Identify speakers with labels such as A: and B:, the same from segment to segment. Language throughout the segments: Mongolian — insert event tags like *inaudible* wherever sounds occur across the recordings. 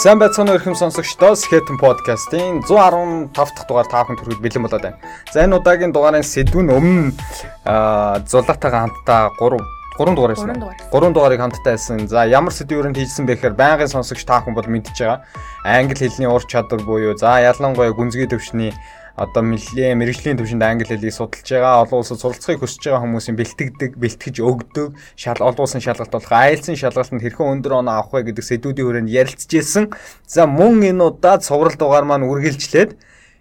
A: Сайн байцгаана ихэм сонсогчдоо Skeleton podcast-ийн 115 дахь дугаар та бүхэнд хүргэж бэлэн болоод байна. За энэ удаагийн дугаарын сэдв нь өмнө зулаатайгаа хамтдаа 3 3 дугаар байсан. 3 дугаарыг хамтдаа байсан. За ямар сэдвүүрэнд хийжсэн бэ гэхээр байнгын сонсогч та бүхэн бол мэдчихэж байгаа. Англи хэлний ур чадвар буюу за ялангуяа гүнзгий төвшний одоо нэлээ мэрэгжлийн төвшөнд англи хэлийг судалж байгаа олон улсад суралцахыг хүсэж байгаа хүмүүсийн бэлтгэдэг, бэлтгэж өгдөг, шал олон улсын шалгалт болох IELTS-ийн шалгалтанд хэрхэн өндөр оноо авах вэ гэдэг сэдвүүдийн хүрээнд ярилцж ирсэн. За мөн энэ удаад цуврал дугаар маань үргэлжлээд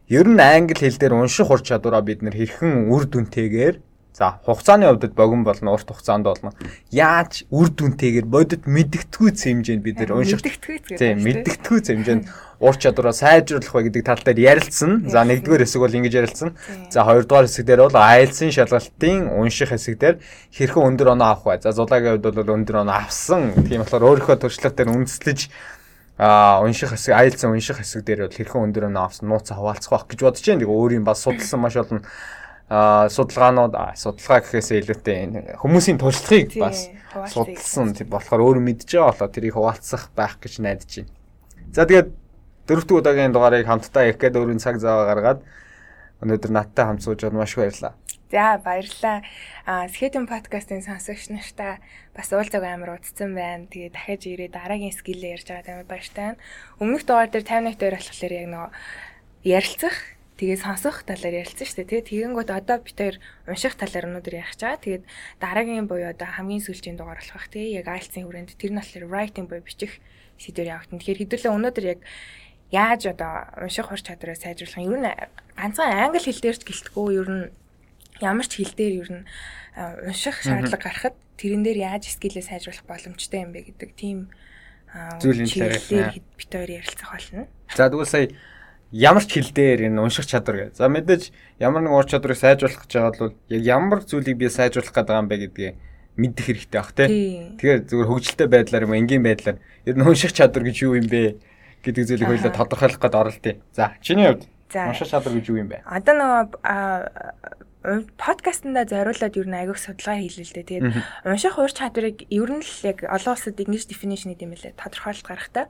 A: ер нь англи хэл дээр унших ур чадвараа бид нэр хэрхэн үр дүнтэйгээр За хугацааны хувьд богино болно, урт хугацаанд болно. Яаж үр дүнтэйгээр бодит мэдгэдэггүй хэмжээнд бид нэр унших. Тийм, мэдгэдэггүй хэмжээнд ур чадвараа сайжруулах вэ гэдэг тал дээр ярилцсан. За нэгдүгээр хэсэг бол ингэж ярилцсан. За хоёрдугаар хэсэг дээр бол IELTS-ийн шалгалтын унших хэсэг дээр хэрхэн өндөр оноо авах вэ? За зулаагийн хувьд бол өндөр оноо авсан. Тийм болохоор өөрийнхөө туршлага дээр үндэслэж а унших хэсэг IELTS-ийн унших хэсэг дээр бол хэрхэн өндөр оноо авсан нууц хаваалцах байх гэж бодож байна. Тэгээ өөрийн бас судалсан маш олон судалгаанууд судалгаа гэхээсээ илүүтэй хүмүүсийн туршлагыг бас судалсан тийм болохоор өөрөө мэдж байгаа болоо тэрийг хуваалцах байх гэж найдаж байна. За тэгээд дөрөвдүгээр удаагийн дугаарыг хамтдаа ярих гээд өөрийн цаг зав гаргаад өнөөдөр надтай хамт сууж байгаад маш баярлалаа.
B: За баярлалаа. А Skeleton podcast-ын сонсогч нартай бас уулзаг амар удцсан байна. Тэгээ дахиад ирээ дараагийн скиллээ ярьж байгаа тамид баяртай байна. Өмнөх дугаар дээр 51 дээр болохоор яг нөгөө ярилцах тэгээ сонсох талаар ярилцсан шүү дээ. Тэгээ тэгэнгүүт одоо бид хоёр унших талаар өнөөдөр ярих чагаа. Тэгээд дараагийн буюу одоо хамгийн сүүлийн дугаар болох бах тэгээ яг IELTS-ийн хүрээнд тэр нь болохоор writing буюу бичих сэдвэр явагдана. Тэгэхээр хэдүүлээ өнөөдөр яг яаж одоо унших хур чадвараа сайжруулах юм. Ер нь ганцхан англи хэл дээр ч гэлтгүү ер нь ямар ч хэл дээр ер нь унших шаардлага гарахад тэрэн дээр яаж скиллээ сайжруулах боломжтой юм бэ гэдэг тийм
A: зүйлийн талаар
B: бит хоёр ярилцах болно.
A: За тэгвэл сая ямар ч хэл дээр энэ унших чадвар гэ. За мэдээж ямар нэг ур чадварыг сайжруулах гэж байгаа бол яг ямар зүйлийг би сайжруулах гэдэг юм бэ гэдгийг мэдэх хэрэгтэй бах тий. Тэгэхээр зүгээр хөгжилтэй байдлаар юм энгийн байдлаар ер нь унших чадвар гэж юу юм бэ? гэдэг зүйлийг хоёулаа тодорхойлох гээд оролтъё. За, чиний хувьд унших чадвар гэж юу юм бэ?
B: Одоо нөгөө подкастнда зориулаад ер нь аягүйх судалгаа хийлээ л дээ. Тэгээд унших ур чадварыг ер нь л яг олон улсад English definition гэдэг юм лээ. Тодорхойлолт гарахтаа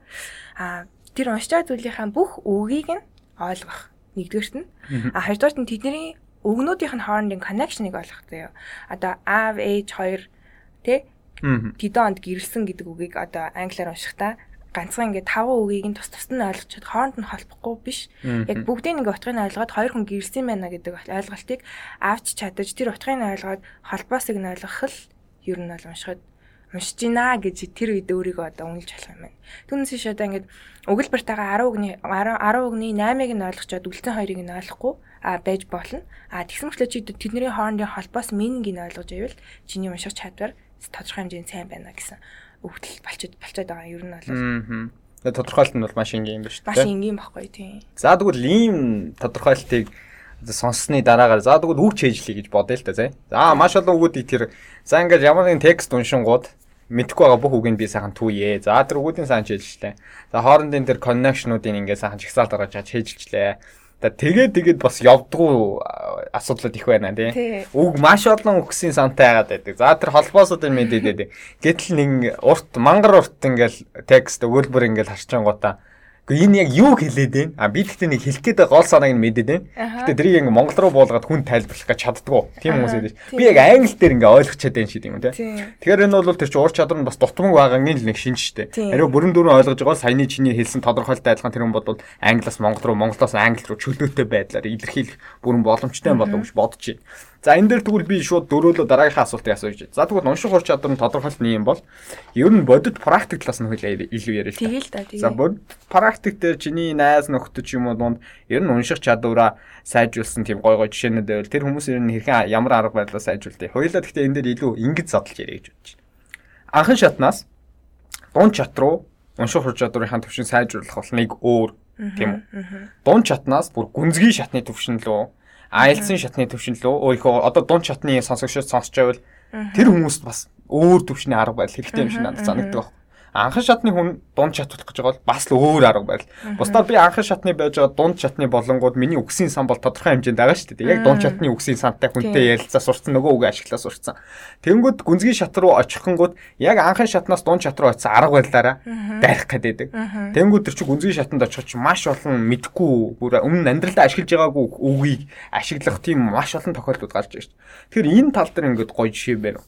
B: а тэр байгаа зүйлийнхаа бүх үгийг нь ойлгох. Нэгдүгээрт нь. А хоёрдугаарт нь тэдний өгнүүдийнх нь хоорондын connection-ыг ойлгох заяа. Одоо av age 2 тэ тэдэн онд гэрэлсэн гэдэг үгийг одоо англиар уншихдаа ганцхан ингээд таван үгийг нь тус тус нь ойлгочод хооронд нь холбохгүй биш. Яг бүгдийг ингээ утгыг нь ойлгоод хоёр хүн гэрэлсэн байна гэдэг ойлголтыг авч чадаж тэр утгыг нь ойлгоод холбоосыг нь ойлгох л ер нь бол уншихад уншиж гинэ гэж тэр үед өөрийгөө одоо үнэлж болох юм байна. Түүнээс ш одоо ингээд өгүүлбэртайгаа 10 үгний 10 үгний 8-ыг нь ойлгочоод үлдсэн хоёрыг нь ойлгохгүй а байж болно. А тэгсэн мэтлээ чи тэдний хоорондын холбоос минийг нь ойлгож ивэл чиний унших чадвар тодорхой хэмжээнд сайн байна гэсэн өвдөл болчиход болчиход байгаа юм ер нь бол.
A: Тэгээ тодорхойлт нь бол маш энгийн юм байна шүү
B: дээ. Маш энгийн баггүй тийм.
A: За тэгвэл ийм тодорхойлтыг сонссны дараагаар за тэгвэл үг чэйжлэе гэж бодъё л та зэ. За маш олон үгүүдийг тэр за ингээд ямар нэгэн текст уншингууд мэдхгүй байгаа бүх үгийг би сайхан түүе. За тэр үгүүдийн сайн чэйжлээ. За хоорондын тэр коннекшнуудыг ингээд сайхан чагсаалт гаргаж чэйжилчлээ. Тэгээд тэгээд бас явдгуу асуудлууд их байна тий. Үг маш олон өгсөн сантай яагаад байдаг. За тэр холбоосууд нь мэдээд байдаг. Гэтэл нэг урт мангар урт ингээл текст өгүүлбэр ингээл харчаангуудаа Гэхдээ энэ яг юу хэлээд байна? А би тэгтээ нэг хэлэх гээд гол санааг нь мэдээд байна. Гэтэ тэрийг ингээ монгол руу буулгаад хүн тайлбарлах гэж чаддгүй. Тийм хүмүүс байдаг. Би яг англи дээр ингээ ойлгочод байна шиг юм тий. Тэгэхээр энэ бол тэр чинь уур чадвар нь бас дутмаг байгаагийн л нэг шин штэ. Ариу бүрэн дүүрэн ойлгож байгаа саяны чиний хэлсэн тодорхойлолтой адилхан тэр хүн бол англиас монгол руу монголоос англи руу чөлөөтэй байдлаар илэрхийлэх бүрэн боломжтой болов гэж бодож байна. За энэ дээр тэгвэл би шууд дөрөөлөө дараагийнхаа асуултыг асууж байна. За тэгвэл унших ур чадвар нь тодорхойлт нь юм бол ер нь бодит практик талаас нь хөлөө илүү яриа л
B: та. Тэгэл та
A: тэгээ. За бодит практик дээр чиний найз нөхдөд юм дунд ер нь унших чадвараа сайжруулсан тийм гой гой жишээнүүд байвал тэр хүмүүс ер нь хэрхэн ямар арга барилаар сайжруулдаг. Хоёулаа гэхдээ энэ дээр илүү ингэж задлж яриа гэж бодож байна. Анхан шатнаас дунд чат руу унших ур чадварын төвшин сайжруулах бол нэг өөр тийм үү. Дунд чатнаас бүр гүнзгий шатны төвшин лөө IELTS-ийн шатны төвшин лөө өөрийнхөө одоо дунд шатны сонсогчдод сонсч байвал тэр хүмүүст бас өөр төвшний арга барил хэрэгтэй юм шиг надад санагддаг байна. Анхан шатны хүн дунд шат болох гэж байгаа бол бас л өөр арга байл. Бусдаар би анхан шатны байж байгаа дунд шатны болонгууд миний үгсийн сан бол тодорхой хэмжээнд байгаа шүү дээ. Яг дунд шатны үгсийн сантай хүнтэй ярилцаа сурцсан нөгөө үг ашиглаа сурцсан. Тэнгүүд гүнзгий шат руу очихгонгууд яг анхан шатнаас дунд шат руу очисан арга барилаараа дайрах гэдэг. Тэнгүүд тэр чинь гүнзгий шатанд очих чинь маш олон мэдгүй бүр өмнө амьдралдаа ашиглаж байгаагүй үгийг ашиглах тийм маш олон тохиолдлууд гарч ирж. Тэгэхээр энэ тал дээр ингээд гоё жишээ байна.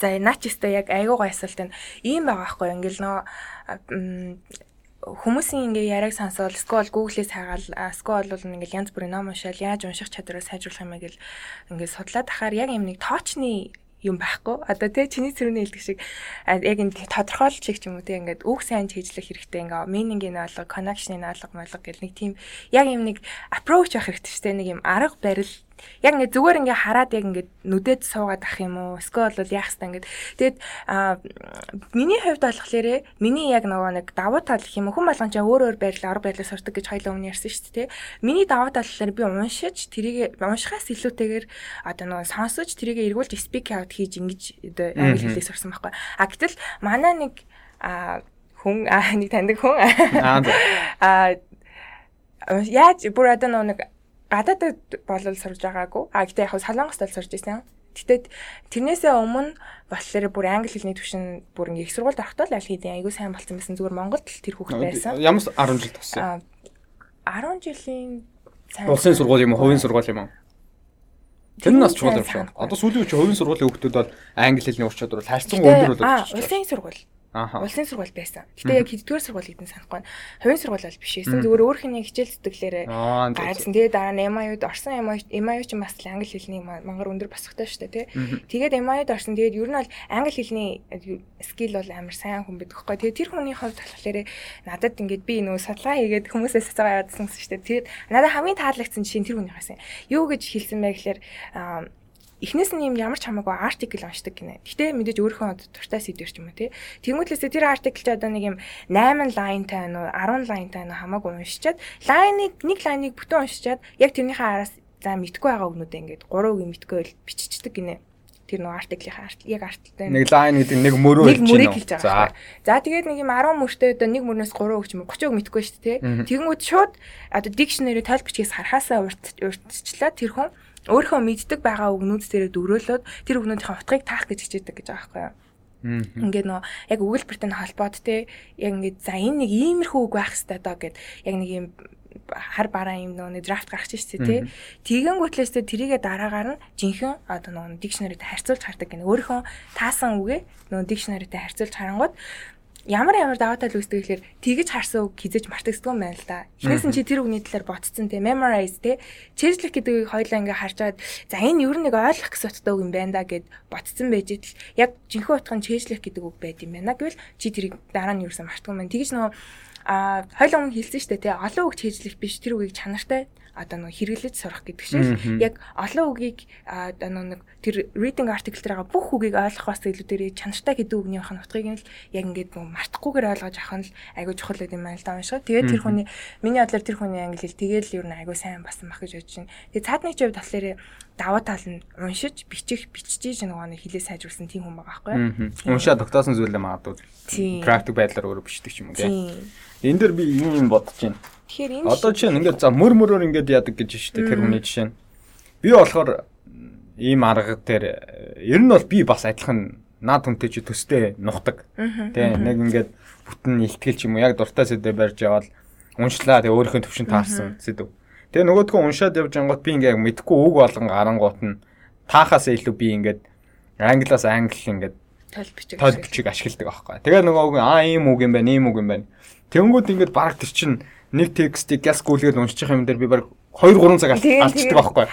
B: За наач өстэй яг айгуу гой асуулт энэ ийм байгаа байхгүй ингээл нөө хүмүүсийн ингээ яриаг сонсоод скол гуглээс хагаал скол бол ингээл янз бүрийн ном уншаал яаж унших чадвараа сайжруулах юм бэ гэл ингээд судлаад тахаар яг юм нэг тоочны юм байхгүй. Одоо тий чиний цэрүүний хэлдэг шиг яг энэ тодорхойлолт шиг ч юм уу тий ингээд үг сайн хийжлэх хэрэгтэй ингээ meaning-ийн алга, connection-ийн алга, малга гэл нэг тийм яг юм нэг approach авах хэрэгтэй шүү дээ. Нэг юм арга барил яг ингээ зүгээр ингээ хараад яг ингээ нүдэд суугаад ах юм уу? Эсвэл бол яах хэвээр ингээ тэгэд миний хувьд болохоор миний яг нөгөө нэг давуу тал гэх юм хүн болгон ч өөр өөр байрлал арга барилаа сурдаг гэж хоёул өмнө ярьсан шүү дээ миний давуу тал болохоор би уншиж тэрийг уншихаас илүүтэйгээр одоо нөгөө сонсож тэрийг эргүүлж speak out хийж ингэж одоо англи хэлийг сурсан байхгүй. А гэтэл манай нэг хүн нэг таньдаг хүн. Аа яаж бүр одоо нэг гадаадд болол сурж байгаагүй. А гэтээ яг Солонгост л сурж исэн. Гэтэ тэрнээсээ өмнө болохоор бүр англи хэлний төвшин бүр ингээ их сургуульд орохдоо л аль хэдийн айгүй сайн болсон байсан. Зүгээр Монголд л тэр хүүхэд байсан.
A: Ямар 10 жил тассан.
B: 10 жилийн
A: улсын сургууль юм уу, хувийн сургууль юм уу? Тэр нь бас чухал юм шиг. Одоо сүүлийн үеийн хувийн сургуулийн хүүхдүүд бол англи хэлний ур чадвар хайрцан өндөр
B: болоод байна. Улсын сургууль Улсын сургууль байсан. Гэтэ яг хэддүгээр сургууль гэдэн санахгүй. Хувийн сургууль бол биш байсан. Зүгээр өөр хүний хичээл зүтгэлээрээ гарсан. Тэгээд дараа нь MIU-д орсон MIU ч бас англи хэлний мангар өндөр босготой шүү дээ, тий. Тэгээд MIU-д орсон. Тэгээд ер нь бол англи хэлний скил бол амар сайн хүн байдаг хгүй. Тэгээд тэр хүний хувьд болохоор надад ингээд би нөө судалгаа хийгээд хүмүүсээс цацаа яваадсан шүү дээ. Тэгээд надад хамгийн таалагдсан жишээ тэр хүний хасан. Юу гэж хэлсэн бэ гэхээр эхнээс нь юм ямар ч хамаагүй артикл уншдаг гинэ. Гэтэ мэдээж өөрийнхөө дуртай сэдвэр ч юм уу тий. Тэнгүүтлээсээ тэр артикл ч одоо нэг юм 8 лайнтай байна уу 10 лайнтай байна хамаагүй уншичаад лайныг нэг лайныг бүтэн уншичаад яг тэрнийхээ араас за мэдгүй байгаа өгнүүдээ ингээд 3 үг мэдгүй байл биччихдэг гинэ тэр нэг артиклийнхаа арт яг арттай
A: нэг лайн гэдэг нэг мөрөө
B: хэлж байна. Нэг мөрийг хэлж байгаа. За тэгээд нэг юм 10 мөртэй одоо нэг мөрнөөс 3 үг ч юм уу 30 үг мэдгүй шүү дээ. Тэгэнгүүт шууд одоо дикшнери тойл бичгээс харахаасаа урьдчлаа тэр хүн өөрөө мэддэг байгаа үгнүүд дээрээ дөрөөлөд тэр үгнүүдийн утгыг таах гэж хичээдэг гэж байгаа байхгүй юу? Ингээд нөө яг өгүүлбэртэй холбоод те яг ингээд за энэ нэг иймэрхүү үг байх хэвээр доо гэд яг нэг юм хар бараа юм нөө драфт гаргаж штэ тий. Тэгэн гутлээсээ тэрийгэ дараагаар нь жинхэнэ одоо нөө дикшнеритэй харьцуулж хардаг гэнэ. Өөрийнхөө таасан үгээ нөө дикшнеритэй харьцуулж харангууд ямар ямар даваа тал үүсдэг гэхээр тэгэж харсан үг хизэж мартагддаг юм байна л да. Эхнээс нь чи тэр үгний талаар ботцсон те memorize те чэжлэх гэдэг үгийг хоёлаа ингээ харж байгаад за энэ ер нь нэг ойлгох гэсэн утгатай үг юм байна да гэд ботцсон байж итл яг жинхэнэ утгын чэжлэх гэдэг үг байд юм байна гэвэл чи тэрийг дараа нь юусан мартдаг юм байна. Тэгэж нөгөө а хоёлаа өмнө хэлсэн шүү дээ те олон үг чэжлэх биш тэр үгийг чанартай одоо нэг хэрэглэж сурах гэдэг шиг яг олон үгийг одоо нэг тэр reading article дээр байгаа бүх үгийг ойлгохоос илүү тэр чанартай гэдэг үгнийх нь утгыг нь л яг ингээд мартахгүйгээр ойлгож авах нь л айгүй чухал гэдэг юм байна л да уншгаа. Тэгээд тэр хүний миний бодлоор тэр хүний англи хэл тэгээд л ер нь айгүй сайн басан бах гэж бодож байна. Тэгээд цаадны хувьд болохоор даваа тал нь уншиж бичих бичиж нөгөө нэг хилээ сайжруулсан тийм хүн байгаа байхгүй
A: юу? Уншаа тогтоосон зүйлээ магадгүй практик байдлаар өөрөө бичдэг юм уу тийм. Энд дэр би юм бодож байна Тэгэхээр энэ одоо чинь ингээд за мөр мөрөөр ингээд яадаг гэж штэ тэр хүний жишээ нь. Би болохоор ийм арга дээр ер нь бол би бас адилхан наад хүнтэй чи төстэй нухдаг. Тэ нэг ингээд бүтэн ихтгэл ч юм уу яг дуртай сэдвээр барьж явал уншлаа тэгээ өөрийнхөө төвшин таарсан сэдв. Тэгээ нөгөөдгөө уншаад явж ангууд би ингээд мэдхгүй үг болгон гарангуут нь таахаас илүү би ингээд англиас англи ингээд
B: тойл бичиг
A: тойл бичиг ашигладаг аахгүй. Тэгээ нөгөө аа ийм үг юм байна, ийм үг юм байна. Тэнгүүд ингээд баг тэр чинь нэг текстийг гяс гүйлгээд уншчих юм дээр би баг 2 3 цаг алдчихдаг байхгүй.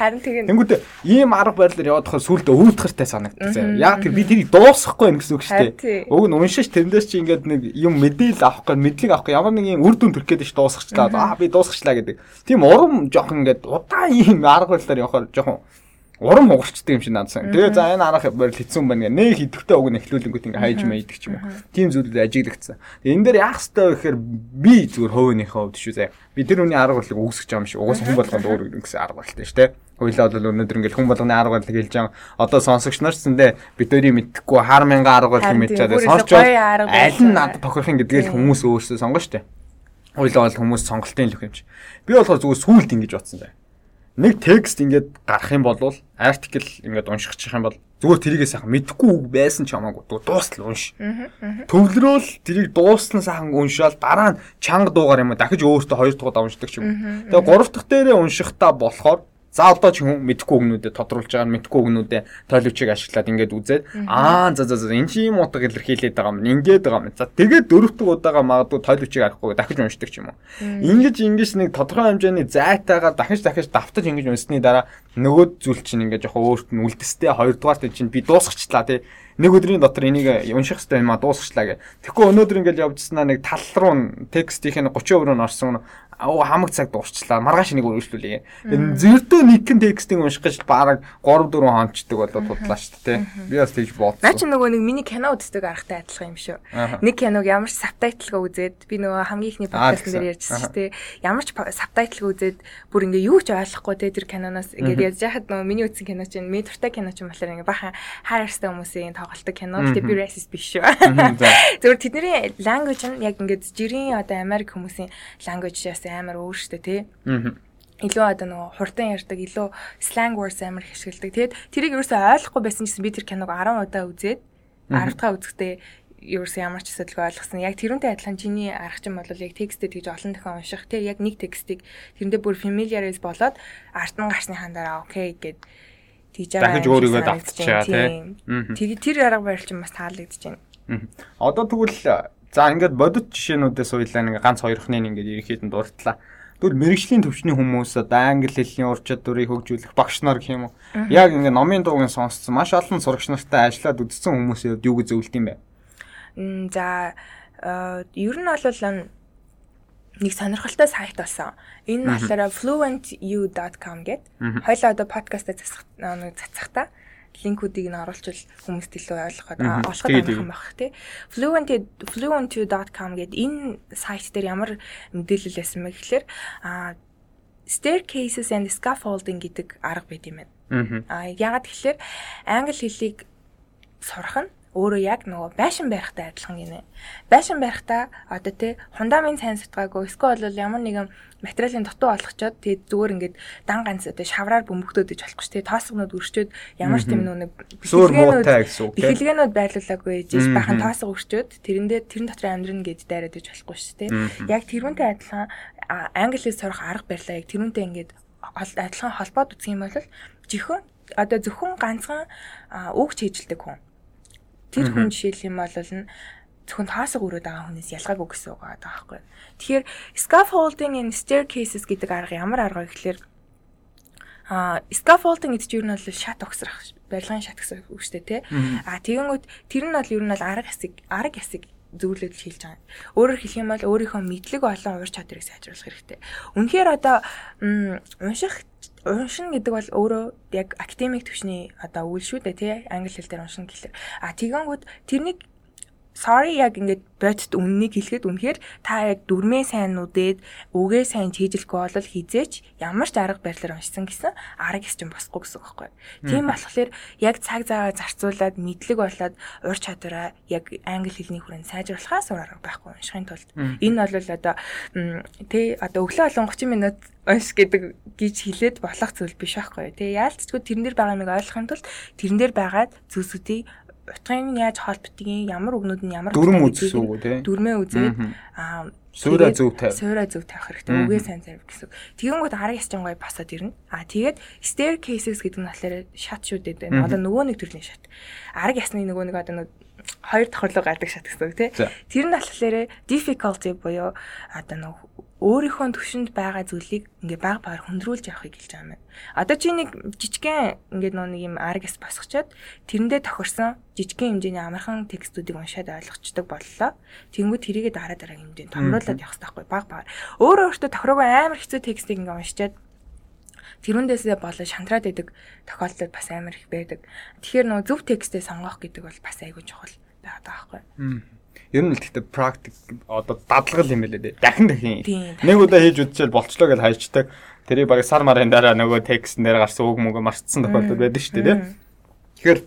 A: Тэнгүүтээ ийм арга барилаар яваадахаар сүулдэ өвдгөртэй санагдчихсан. Яг тэр би тэрийг дуусгахгүй байх гэсэн үг шүү дээ. Уг нь уншиж тэрнээс чи ингээд нэг юм мэдээлэл авах гээд мэдлэг авах ямар нэг юм үр дүн төрөх гээд ш дуусгачлаа. Аа би дуусгачлаа гэдэг. Тийм урам жоохон ингээд удаан ийм арга барилаар явахаар жоохон урам хугарчдаг юм шиг наадсан. Тэгээ за энэ арга барил хэцүү байна гэ. Нэг идэвхтэй уг нь эхлүүлэнгүүт ингээ хайж мэйдэг ч юм уу. Тим зүйлүүд ажиглагдсан. Тэгээ энэ дээр яах ёстой вэ гэхээр би зүгээр хувийнхээ хувьд шүү заяа. Би тэр хүний арга барилыг үүсгэж байгаа юм шиг угаасаа хүн болгонд өөр гэсэн арга барилтай шүү дээ. Хоёлаа бол өнөөдөр ингээл хүн болгоны арга барил хэлж байгаа. Одоо сонсогч нар ч зөндөө бид өөрийн мэдхгүй хар мянган арга барил мэдж байгаа. Сонсч аль нь надад тохирох гэдгээл хүмүүс өөрсдөө сонгоо штэ. Хоёлаа бол хүмүүс сонголтын л хэмж. Би болохоор зүгээр сүулт ингэж бодсон бай. Нэг текст ингээд гарах юм бол артикл ингээд уншихчих юм бол зүгээр тэрийгээ сайхан мэдхгүй үг байсан ч хамаагүй. Дуустал унш. Төвлөрөөл тэрийг дуустал сайхан уншаал дараа нь чанга дуугаар юм дахиж өөртөө хоёр дахь удаа уншдаг ч юм. Тэгээ гурав дахь дээрээ уншихтаа болохоор За одоо ч хүн мэдхгүй өгнүүдэд тодруулж байгаа нь мэдхгүй өгнүүдээ тойловчийг ашиглаад ингээд үзээд аа за за за энэ чи юм утга илэрхийлээд байгаа юм. Ингээд байгаа юм. За тэгээд дөрөвдөг удаага магадгүй тойловчийг арахгүй дахиж уншдаг ч юм уу. Ингэж ингэж нэг тодорхой хэмжээний зайтайгаар дахиж дахиж давтаж ингэж унсны дараа нөгөө зүйл чинь ингээд жоохон өөрт нь үлдэстэй хоёрдугаар чинь би дуусгачлаа тий нэг өдрийн дотор энийг унших хэрэгтэй юм а дуусгачлаа гэ. Тэгэхгүй өнөөдөр ингээд явжснаа нэг тал руу текстийн 30% руу орсон оо хамаг цаг дуусчлаа. Маргааш нэг үргэлжлүүлье. Зэрдөө нэгэн текстийг унших гэж баг 3 4 хонцдаг болоод тудлаа шүү дээ. Би бас тэгж бодсон.
B: Наа чи нөгөө нэг миний кино үздэг аргатай адилхан юм шүү. Нэг киног ямар ч сабтайтлгаа үзээд би нөгөө хамгийн ихний подкастн дээр ярьжсэн шүү дээ. Ямар ч сабтайтлгаа үзээд бүр ингээ юу ч ойлгохгүй те тэр киноноос ингээд ярьж яхад нөгөө миний үзсэн кино чинь медуртай кино чинь болохоор ингээ бахан хайрстай хүмүүсийн тоглолтог кино. Гэтэ би racist биш шүү. Зөвхөн *laughs* тэдний language нь яг ингээд жирийн одоо Америк хүмүүсийн language-аас амар өөр штэ тий. Аа илүү одоо нөгөө хурдан ярьдаг, илүү slang words амар ашигладаг. Тэгээд тэрийг ерөөсөй ойлгохгүй байсан гэсэн би тэр киног 10 удаа үзээд 10 дахь үзэхдээ ерөөсөө ямар ч асуудалгүй ойлгосон. Яг тэрүүнтэй адилхан чиний арга чинь бол яг текстээ тэгж олон дахин унших тий яг нэг текстийг тэрэндээ бүр familiarize болоод арт нь гарсныхаа дараа окей гэд
A: тэгж байгаа. Дахиж өөрийгөө давтчихаа тий.
B: Тэгээ тэр арга барил чинь бас таалагдж байна.
A: Одоо тэгвэл За ингээд бодит жишээнүүдээс уйлаа нэг ганц хоёрхныг ингээд ерөнхийдөө дурдлаа. Тэгвэл мэрэгжлийн төвчний хүмүүс одоо англи хэлний ур чадварыг хөгжүүлэх багш нар гэх юм уу. Яг ингээд номын дуугийн сонсцсон маш олон сурагч нартай ажиллаад үдцсэн хүмүүсийн хувьд юу гэж зөвлөд юм бэ?
B: За ер нь бол нэг сонирхолтой сайт болсон. Энэ нь болохоор fluentu.com гэдэг. Хойлоо одоо подкастаа засах нэг цацахта линкүүдийг нь оруулчвал хүмүүст илүү ойлгоход олоход амархан байх тий. Fluent fluent2.com гэдэг энэ сайт дээр ямар мэдээлэл байсан бэ гэхээр а staircases and scaffolding гэдэг арга байт юм байна. А ягаад гэхээр англи хэлийг сурах нь өөрөө яг нөгөө байшин барихтай адилхан гинэ. Байшин барихтаа одоо тий фундамент сайн сутгаагүй эсвэл бол ямар нэгэн материалын дутуу олгочоод тэгээд зүгээр ингээд дан ганц одоо шавраар бөмбөгдөөд иж болохгүй тий тоосгонууд өрчөөд ямар ч тийм нэг
A: бэлгэлгээнүүд
B: бэлгэлгээнүүд байрлуулаагүй ижиж бахан тоосго өрчөөд тэрэндээ тэрэн дотор амьдрын гэд дайраад иж болохгүй шүү тий. Яг тэрүүнтэй адилхан англи хэл сурах арга барилаа яг тэрүүнтэй ингээд адилхан холбоод үзэх юм бол жихэн одоо зөвхөн ганцхан үг чийжилдэг хүн Тэр хүн жишээл юм бол нь зөвхөн таасаг өрөөд байгаа хүнээс ялгаагүй гэсэн үг байгаа байхгүй. Тэгэхээр scaffolding and staircases гэдэг арга ямар арга вэ гэхээр а scaffolding гэдэг чинь юу нь бол шат огсрах барилгын шат гэсэн үг шүү дээ тий. А тэгэнгүүт тэр нь бол ер нь бол арга хэсэг арга хэсэг зөвлөд хэлж байгаа. Өөрөөр хэлэх юм бол өөрийнхөө мэдлэг болон ур чадварыг сайжруулах хэрэгтэй. Үнэхээр одоо унших уншина гэдэг бол өөрөө яг академик төвчний одоо үйл шүү дээ тий англи хэл дээр уншина гэхэлэр а тэгэнгүүт тэрнийг sorry яг ингээд бодит үннийг хэлэхэд үнэхээр та яг дүрмээ сайн нүдээд үгээ сайн чийжлэхгүй бол хизээч ямар ч арга барилаар уншсан гэсэн арга хэс чинь босхгүй гэсэн үг байхгүй. Тийм болохоор яг цаг заваа зарцуулаад мэдлэг болоод ур чадвараа яг англи хэлний хүрээнд сайжруулахаас өөр арга байхгүй уншихын тулд энэ бол одоо тий одоо өглөө болон 30 минут унш гэдэг гэж хэлээд болох зүйл биш байхгүй. Тэгээ яалтчгүй тэрэн дээр байгаа юмыг ойлгохын тулд тэрэн дээр байгаа зүйлсүүдийг утгыг нь яаж холбогдгийг ямар үгнүүд нь ямар
A: дүрм үзсэн үг тий
B: дүрмээ үзээд аа
A: Суура зөв тавь.
B: Суура зөв тавих хэрэгтэй. Үгээ сайн тавих гэсэн. Тэгэнгүүт арга ясчин гоё босоод ирнэ. Аа тэгээд staircases гэдэг нь болохоор шат шүү дээ. Одоо нөгөө нэг төрлийн шат. Арга ясны нөгөө нэг одоо хоёр давхарлуу гардаг шат гэсэн үг тий. Тэр нь болохоор difficulty буюу одоо нэг өөрийнхөө төвшөнд байгаа зүйлийг ингээ баг багаар хөндрүүлж явахыг хэлж байгаа юм. Одоо чи нэг жижигхэн ингээ нэг юм аргас босгочоод тэрэндээ тохирсон жижигхэн хэмжээний амархан текстүүдийг уншаад ойлгочдөг боллоо. Тэнгүүд тэрийгэ дараа дараагийн хэмжээнд томруулаад явах хэрэгтэй байхгүй баг багаар. Өөрөө өөртөө тохироогүй амар хэцүү текстийг ингээ уншичаад тэрүүндээсээ болоо шантраад идэг тохиолдол бас амар их байдаг. Тэгэхээр нөгөө зөв текстээ сонгох гэдэг бол бас айгүй чухал байгаа даахгүй.
A: Ер нь л гэхдээ практик одоо дадлагал юм байлээ дээ. Дахин дахин. Нэг удаа хийж үдчихэл болчлоо гэж хайчдаг. Тэрийг баг сар марын дараа нөгөө текст нэр гарсан үг мөнгө марцсан тохиолдол байдаг шүү дээ. Тэгэхээр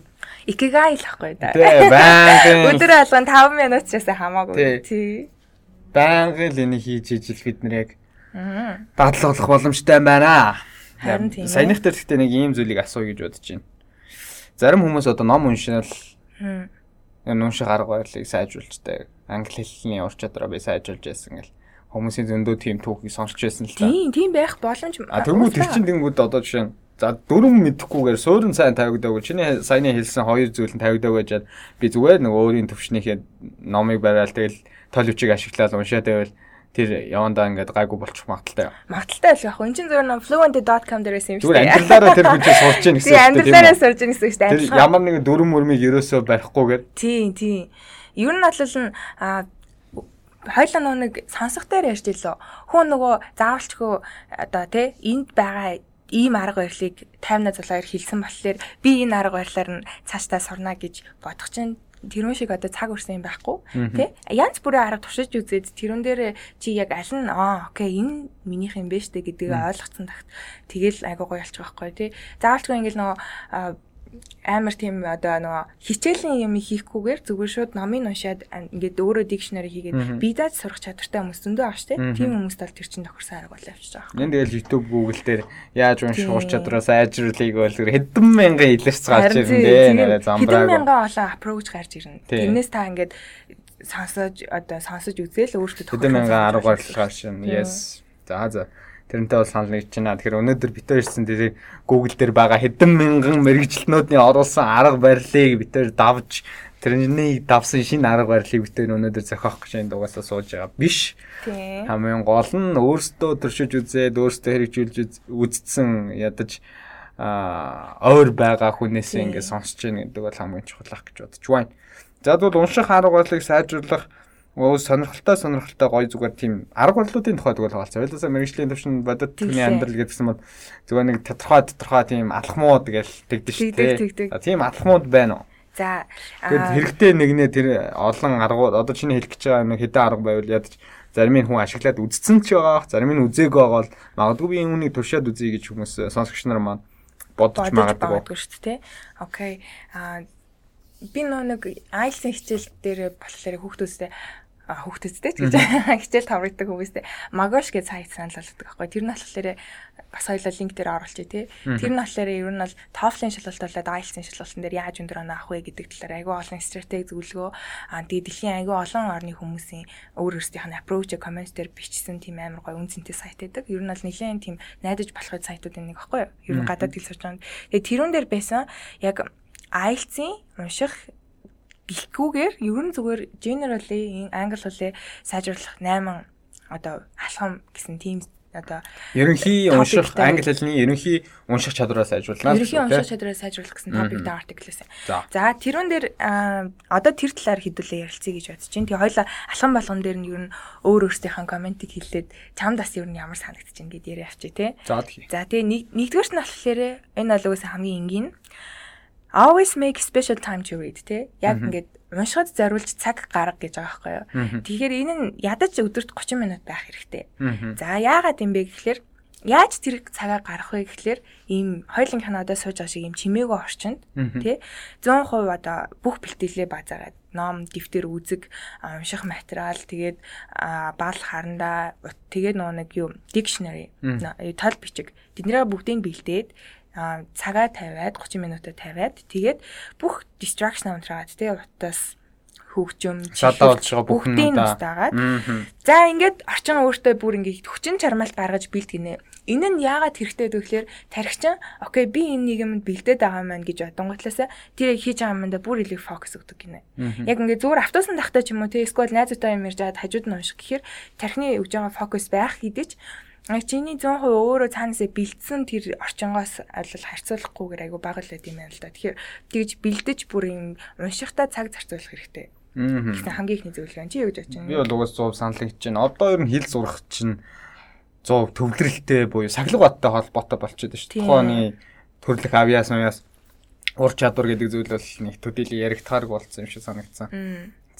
B: Икигай л ахгүй да.
A: Тий, байнгын *laughs*
B: өдөр алган 5 минут ч ясаа хамаагүй. Тий.
A: Байнгын л энийг хийж ижил бид нэр яг дадлуулах боломжтой байна.
B: Харин тийм.
A: Саяных дээр гэхдээ нэг ийм зүйлийг асууя гэж бодож байна. Зарим хүмүүс одоо ном уншинал энэ унших арга барилыг сайжруулжтай. Англи хэлний ур чадвараа би сайжруулж яасан гэл хүмүүсийн зөндөө тийм түүхийг сонсч байсан л
B: та. Тийм, тийм байх боломж.
A: А тэгмүү тэр чин тэнгүүд одоо жишээ нь За дөрөв мэдэхгүйгээр суурин сайн тавигдаагүй. Чиний саяны хэлсэн хоёр зүйл нь тавигдаагүй жаад би зүгээр нэг өөрийн төвшнийхээ номыг бариад тэгэл тол хүчийг ашиглаад уншаад байвал тэр явандаа ингээд гайгүй болчих магадaltaй.
B: Магадaltaй л яг хөө. Энд чинь зөвхөн fluent.com дээрээс юм
A: шүү дээ. Зүгээр амьдралаараа тэр хүчээ сурч яах гэсэн
B: үг. Тийм амьдралаараа сурж яах гэсэн үг шүү
A: дээ. Тэр ямар нэгэн дөрөв мөрмийг ерөөсөө барихгүйгээр.
B: Тийм тийм. Ер нь бол нь хойлоо нэг сонсох дээр ярьж илөө. Хүн нөгөө заавалчгүй одоо тий энд байгаа ийм арга барилыг таймна зулгаар хэлсэн болохоор би энэ арга барилаар нь цаашдаа сурна гэж бодох чинь тэрүүн шиг одоо цаг өрсөн юм байхгүй тий? Янз бүрийн арга туршиж үзээд тэрүүн дээр чи яг аль нь аа окей энэ минийх юм байна штэ гэдгийг ойлгоцсон тахт тэгэл айгуу гоё болчих байхгүй тий? Заавалчгүй ингээл нөгөө амар тийм одоо нөгөө хичээлийн юм хийхгүйгээр зүгээр шууд номыг уншаад ингээд өөрөө дикшнери хийгээд бидаад сурах чадвартай хүмүүс зөндөө тий. Тийм хүмүүст бол тэр чинь тохирсон арга бол авчиж байгаа.
A: Энд тэгэл YouTube Google дээр яаж унших ур чадвараас ажирлыг бол хэдэн мянган илэрч гарч ирнэ дээ.
B: Хэдэн мянган олон approach гарч ирнэ. Тэрнээс та ингээд сонсож одоо сонсож үзээл өөртөө
A: тохирсон. Хэдэн мянган арга барил гарч ирнэ. Yes. За за. Тэрнтэй бол санал нэгж байна. Тэгэхээр өнөөдөр битээр ирсэн дээр Google дээр байгаа хэдэн мянган мэрэгчлэнүүдний оруулсан арга барилыг битээр давж тэрний давсан шинэ арга барилыг битээр өнөөдөр зохиох гэж энэ дугаасаа сууж байгаа биш. Хамгийн гол нь өөрсдөө төршиж үзээд өөрсдөө хэрэгжүүлж үзсэн ядаж а өөр байгаа хүнээсээ ингэ сонсож гин гэдэг бол хамгийн чухал ах гэж бодож байна. За тэгвэл унших арга барилыг сайжруулах Оо сонирхолтой сонирхолтой гоё зүгээр тийм арга барилуудын тухай тэгвэл хаалцаа. Байлаасаа мэрэгжлийн төвшин бодит түүний амьдрал гэдгсэн бол зүгээр нэг тодорхой тодорхой тийм алхмууд гээл тэгдэж шүү дээ. Тийм алхмууд байна уу?
B: За
A: тэгээд хэрэгтэй нэгнээ тэр олон аргууд одоо чиний хэлэх гэж байгаа нэг хэдэн арга байвал ядаж зарим нь хүн ашиглаад үдцсэн ч байгаа, зарим нь үзээгүй байгаа бол магадгүй би үүнийг туршаад үзье гэж хүмүүс сонсогч нар маань бодож магадгүй
B: шүү дээ. Окей. А би нэг IELTS хичээл дээр болохоор хүүхдүүдтэй хүүхдүүдтэй ч гэж *laughs* хичээл таврагддаг хүмүүстэй магош гэж сайт санал болгодог байхгүй. Тэр нь болохоор бас хоёлаа линк дээр оруулчих тий. Тэр нь болохоор ер нь бол TOEFL-ын шалгалт болоод IELTS-ын шалгалтын дээр яаж өндөр оноо авах вэ гэдэг талаар айгүй олон стратеги зөвлөгөө аа тэгээ дэлхийн айгүй олон орны хүмүүсийн өөр өөрсдийнх нь approach comments дээр бичсэн тийм амар гоё үнцэнтэй сайт байдаг. Ер нь бол нэлээд тийм найдаж болох сайтуудын нэг байхгүй юу? Ер нь гадаад хэл сурч байгаа. Тэгээ тэрүүн дээр байсан яг IELTS-ийн унших гэлхгүйгээр ер нь зүгээр generally англи хэлээ сайжруулах 8 одоо алхам гэсэн тийм одоо
A: ерөнхий унших англи хэлний ерөнхий унших чадвараа сайжруулнаа.
B: Ерөнхий унших чадвараа сайжруулах гэсэн топиктэй артиклээс. За тэрүүн дээр одоо тэр талаар хэдүүлээ ярилцъя гэж бодож байна. Тэгээ хоёлаа алхам болгон дээр нь ер нь өөр өөрсдийнхээ комментиг хэлээд чамд бас ер нь ямар санагдаж байна гэдээ яриа авчи тээ.
A: За
B: тэгээ нэгдүгээрт нь болохоор энэ бол угсаа хамгийн энгийн always make special time to read тий. Яг ингээд уншихад зориулж цаг гарга гэж байгаа байхгүй юу. Тэгэхээр энэ нь ядаж өдөрт 30 минут байх хэрэгтэй. За яагаад юм бэ гэхэлэр яаж тэр цагаа гаргах вэ гэхэлэр ийм хоёлын канадаа сууж байгаа шиг ийм чимээгөө орчинд тий 100% одоо бүх бэлтгэлээ базаагаад ном, дэвтэр, үзэг, унших материал, тэгээд бал харандаа, тэгээд нөгөө нэг юу dictionary, тал бичиг. Тэднэрээ бүгдийг бэлдээд цагаа тавиад 30 минутаа тавиад тэгээд бүх distraction унтраад тий утас хөгжим нь дагаад за ингээд орчин өөртөө бүр ингээд хүчин чармаалт гаргаж бэлтгэнэ энэ нь яагаад хэрэгтэй вэ гэхээр тархичин окей би энэ нэг юмд бэлдээд байгаа маань гэж бодонготлоосаа тэр хийж байгаа юмдаа бүр илүү фокус өгдөг гинэ. Яг ингээд зүгээр автобусан тахтаа ч юм уу тий эсвэл найзуудаа юм ярьж хажууд нь унших гэхээр тархины өгж байгаа фокус байх хэдий ч чиний 100% өөрөө цаанаасаа бэлдсэн тэр орчингоос аль харьцуулахгүйгээр айгу бага л байт юм байна л да. Тэгэхээр тэгж бэлдэж бүр юм уншихтаа цаг зарцуулах хэрэгтэй. Гэсэн хамгийн ихний зөвлөгөө чи юу гэж бодож байна?
A: Би бол угаас 100 санал хийж байна. Одоо ер нь хэл зурах чинь 100 төвлөрөлтэй буюу сахилга баттай холбоотой болчиход шүү дээ. Тухайны төрлөх авиас маяас ур чадвар гэдэг зүйл бол нэг төдийлө яригдахаарг болсон юм шиг санагдсан.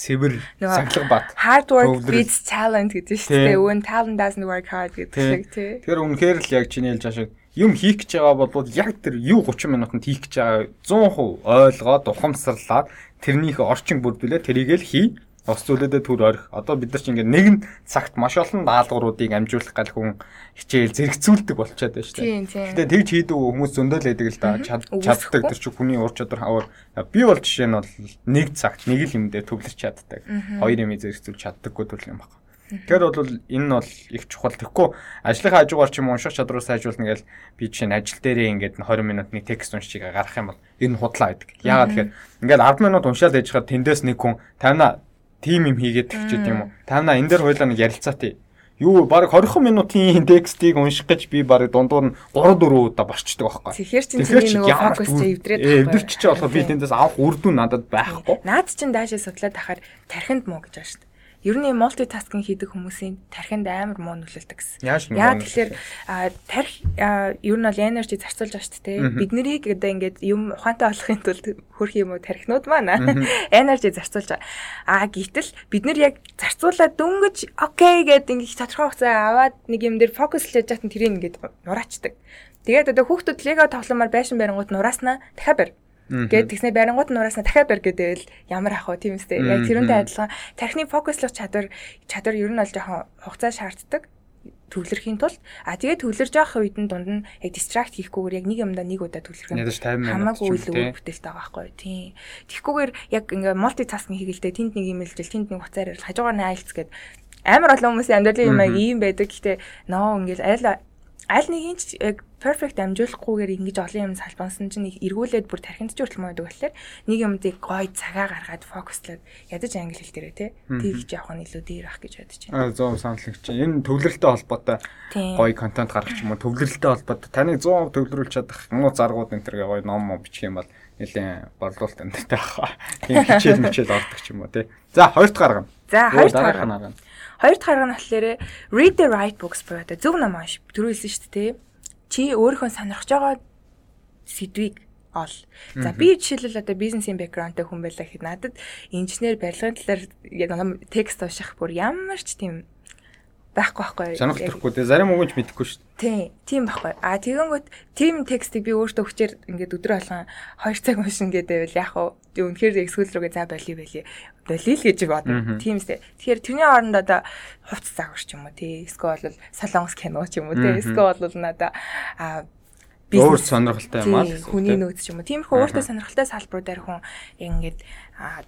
A: Цэвэр сахилга бат.
B: Hard work beats talent гэдэг шүү дээ. When talent doesn't work hard гэдэг
A: тий. Тэгэхээр үнэхээр л яг чиний хэлж байгаа шиг юм хийх гэж байгаа бол яг тэр юу 30 минутанд хийх гэж байгаа 100% ойлгоод ухамсарлаад тэрнийхээ орчин бүрдүүлээ тэрийг л хий ус зүйлүүдэд төр орих. Одоо бид нар чинь ингээд нэгэн цагт маш олон даалгавруудыг амжуулах гал хүн хичээл зэрэгцүүлдэг болчиход байна шүү дээ. Гэтэ тэгж хийдэг хүмүүс зөндөл байдаг л да. Чаддаг тэр чинь хүний ур чадвар хавар. Би бол жишээ нь бол нэг цагт нэг л юм дээр төвлөрч чаддаг. Хоёр юм зэрэгцүүлж чаддаггүй төрөл юм байна. Тэгэхээр бол энэ нь бол их чухал. Тэгэхгүй ажлынхаа хажуугаар ч юм унших чадвараа сайжруулна гэж би жишээ нь ажил дээрээ ингээд 20 минутны текст уншиж гарах юм бол энэ худлаа байдаг. Яагаад тэгэхээр ингээд 10 минут уншаад яж хаад тэндээс нэг хүн тавина тим юм хийгээд тэгчээд юм уу. Танаа энэ дээр хойлоо нэг ярилцаатай. Юу баг 20 минутын *laughs* текстийг унших гэж би баг дундуур нь 3 4 удаа борчдөг байхгүй.
B: Тэгэхээр чинь чиний нөгөө фокус чи эвдрээд
A: байхгүй. Эвдэрч чи болохоо би тэндээс авах үр дүн надад байхгүй.
B: Наад чин даашаа судлаад ахаар тархинд муу гэж байна шүү дээ ер нь мультитаскинг хийдэг хүмүүсийн тархинд амар муу нөлөөлдөг гэсэн. Яа тэгэхээр тарих ер нь бол энержи зарцуулж байгаа шүү дээ. Бид нарыг одоо ингээд юм ухаантай болохын тулд хөрх юм уу тархинууд маань энержи *laughs* зарцуулж байгаа. А гítэл бид нар яг зарцуулаад дөнгөж окей гэдэг ингээд тодорхой хугацаа аваад нэг юм дээр фокуслж яж хатан тэрийг ингээд нураачдаг. Тэгээд одоо хүүхдүүд лего тогломоор байшин барингууд нурааснаа дахиад барь Гэт тэгснэ барингууд нь ураасна дахиад барь гэдэл ямар ах вэ тийм үстэй. Яг тэрүүнтэй адилхан. Тархины фокуслох чадвар чадвар ер нь бол жоохон хугацаа шаарддаг төвлөрхийн тулд. А тэгээд төвлөрж явах үед нь дунд нь яг дистракт хийхгүйгээр яг нэг юмдаа нэг удаа төвлөрөх
A: юм.
B: хамаагүй үйл өөр бүтээлтэй байгаа байхгүй тийм. Тэгхгүйгээр яг ингээ мультитаскинг хийгэлтэй тэнд нэг юм хэлжэл тэнд нэг хуцаар ярил хажуугаар нь айлц гээд амар олон хүмүүсийн амьдралын юм яг ийм байдаг. Гэхдээ ноо ингээл аль аль нэг юм яг perfect амжуулахгүйгээр ингэж олон юм салбансан чинь эргүүлээд бүр тархинд ч хүртэл муудаг болохоор нэг юмдыг гой цагаа гаргаад фокуслаад ядаж англи хэл дээрээ те тэгж явах нь илүү дээр ах гэж бодож
A: байна. Аа 100 санал гэж энэ төвлөрөлтэй холбоотой гой контент гаргах юм уу төвлөрөлтэй холбоотой таныг 100% төвлөрүүлж чадах муу заргууд энэ төр гой ном ном бичих юм бол нэлээд борлуулалт энэ таах. Тийм хичээл мичээл ордог ч юм уу те. За хоёрт гаргана.
B: За хоёрт гаргана. Хоёрт гаргана болохоор read the right books буюу зөв ном унш. Түрүү хэлсэн шүү дээ чи өөрийнхөө сонирхож байгаа сэдвийг ол. За би жишээлбэл одоо бизнесийн бэкграундтай хүн байлаа гэхэд надад инженер барилгын талаар яг текст унших бүр ямар ч тийм байхгүй байхгүй.
A: Санах төрөхгүй те зарим өгөнч мэдэхгүй шүү
B: дээ. Тийм, тийм байхгүй. А тэгэнгүүт тийм текстийг би өөртөө хүчээр ингээд өдрө болгон 2 цаг уншин гэдэг байвал яг уу үнэхээр эксгүүл рүүгээ за болио болио. Болио л гэж бодно. Тийм үстэй. Тэгэхээр тэрний оронд одоо хувц загвар ч юм уу тий. Эсвэл бол солонгос кино ч юм уу тий. Эсвэл бол надаа а
A: өөр сонирхолтой юм аа
B: хүний нөөц ч юм уу. Тиймэрхүү өөртөө сонирхолтой салбаруудаар хүн ингээд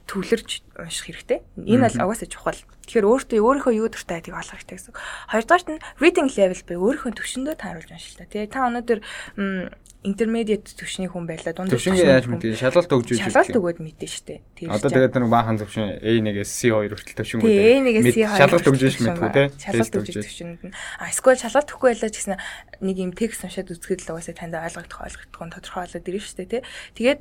B: төвлөрж унших хэрэгтэй. Энэ бол угаасаа чухал. Тэгэхээр өөртөө өөрийнхөө юу дуртай гэдгийг олох хэрэгтэй гэсэн. Хоёрдугаарт нь reading level буюу өөрийнхөө төвшөндөө тааруулж уншил та. Тэгээ та өнөөдөр intermediate төвшний хүн байлаа
A: дунд төвшингээ яаж мэдээ? Шалгалт өгж
B: үү шалгалт өгөөд мэдээ штэ.
A: Тийм одоо тэгээд нэг баахан төвшин A1-ээс C2 хүртэл төвшингүүд
B: A1-ээс C2
A: шалгалт өгж шүү мэдгүй те
B: шалгалт өгж төвшинд нь. А эсвэл шалгалт өгөхгүй байлаа гэсэн нэг юм текст уншаад үзэхэд л угаасаа танд ойлгогдох ойлгогдох нь тодорхой болоод ирнэ штэ тий? Тэгээд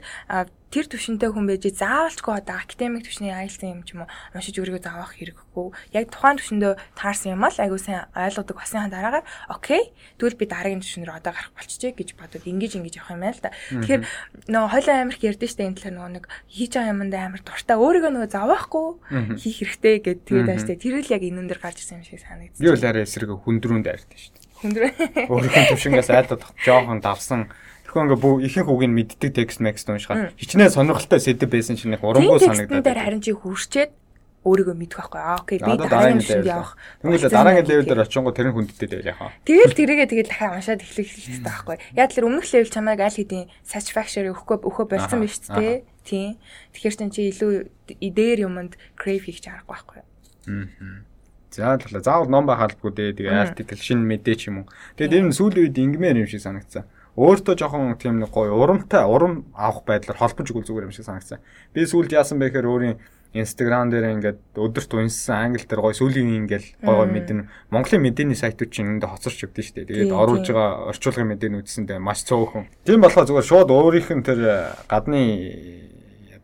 B: тэр төвшөнтэй хүн байж заавалчгүй одоо академик төвшний айлсан юм ч юм уу уншиж өөрийгөө заавах хэрэггүй. Яг тухайн төвшөндөө таарсан юм ал айгуу сайн ойлгодог басны дараагаар окей. Тэгвэл би дараагийн төвшин рүү одоо гарах болчихжээ гэж бодоод ингэж ингэж явах юм байна л да. Тэгэхээр нөгөө хойлоо амирх ярьдэн штэ энэ талаар нөгөө нэг хийж байгаа юмдаа амар дуртай өөрийгөө нөгөө заавахгүй хийх хэрэгтэй гэд тэгээд байна штэ. Тэр л яг энэн дээр гарч ирсэн юм шиг санагдсан.
A: Би бол арай эсрэг хүндрүүнд дайртай штэ.
B: Хүндрүү.
A: Өөрийнхөө төвшингээс айлдах жоохон давсан Тэгэхгүй ингээ бүх ихэнх үг нь мэддэг текст мекст уншихад хичнээн сонирхолтой сэдв байсан чинь их урангуй
B: санагдаад. Тэр харин чи хүрчээд өөрийгөө мэдэх байхгүй. Аа окей би дараагийн шинд явах.
A: Тэгвэл дараагийн левел дээр очингоо тэр нь хүндтэй байл яхаа.
B: Тэгэл тэрийгээ тэгэл дахиад уншаад эхлэх хэрэгтэй байхгүй. Яг л өмнөх левел чамайг аль хэдийн satisfaction өгөхгүй өгөө болсон биз дээ. Тийм. Тэгэхээр чи илүү идээр юмд crave хийж аргагүй байхгүй.
A: Аа. За талаа заавал ном байхалбгүй дээ. Тэгээ артикл шинэ мэдээ ч юм уу. Тэгээд энэ сүүлийн үед ингмээр юм шиг санагдсан өөртөө жоохон тийм нэг гоё урамтай урам авах байдлаар холбож өгөх зүгээр юм шиг санагдсан. Би сүүлд яасан бэ гэхээр өөрийн Instagram дээр ингээд өдөрт унссан англи дээр гоё сүүлийн ингээл гоё гоё мэдэн Монголын мэдээний сайтууд чинь энд хоцорч өгдөн шүү дээ. Тэгээд оруулж байгаа орчуулгын мэдээнүүд үтсэндээ маш цөөхөн. Тийм болохоор зүгээр шууд өөрийнх нь тэр гадны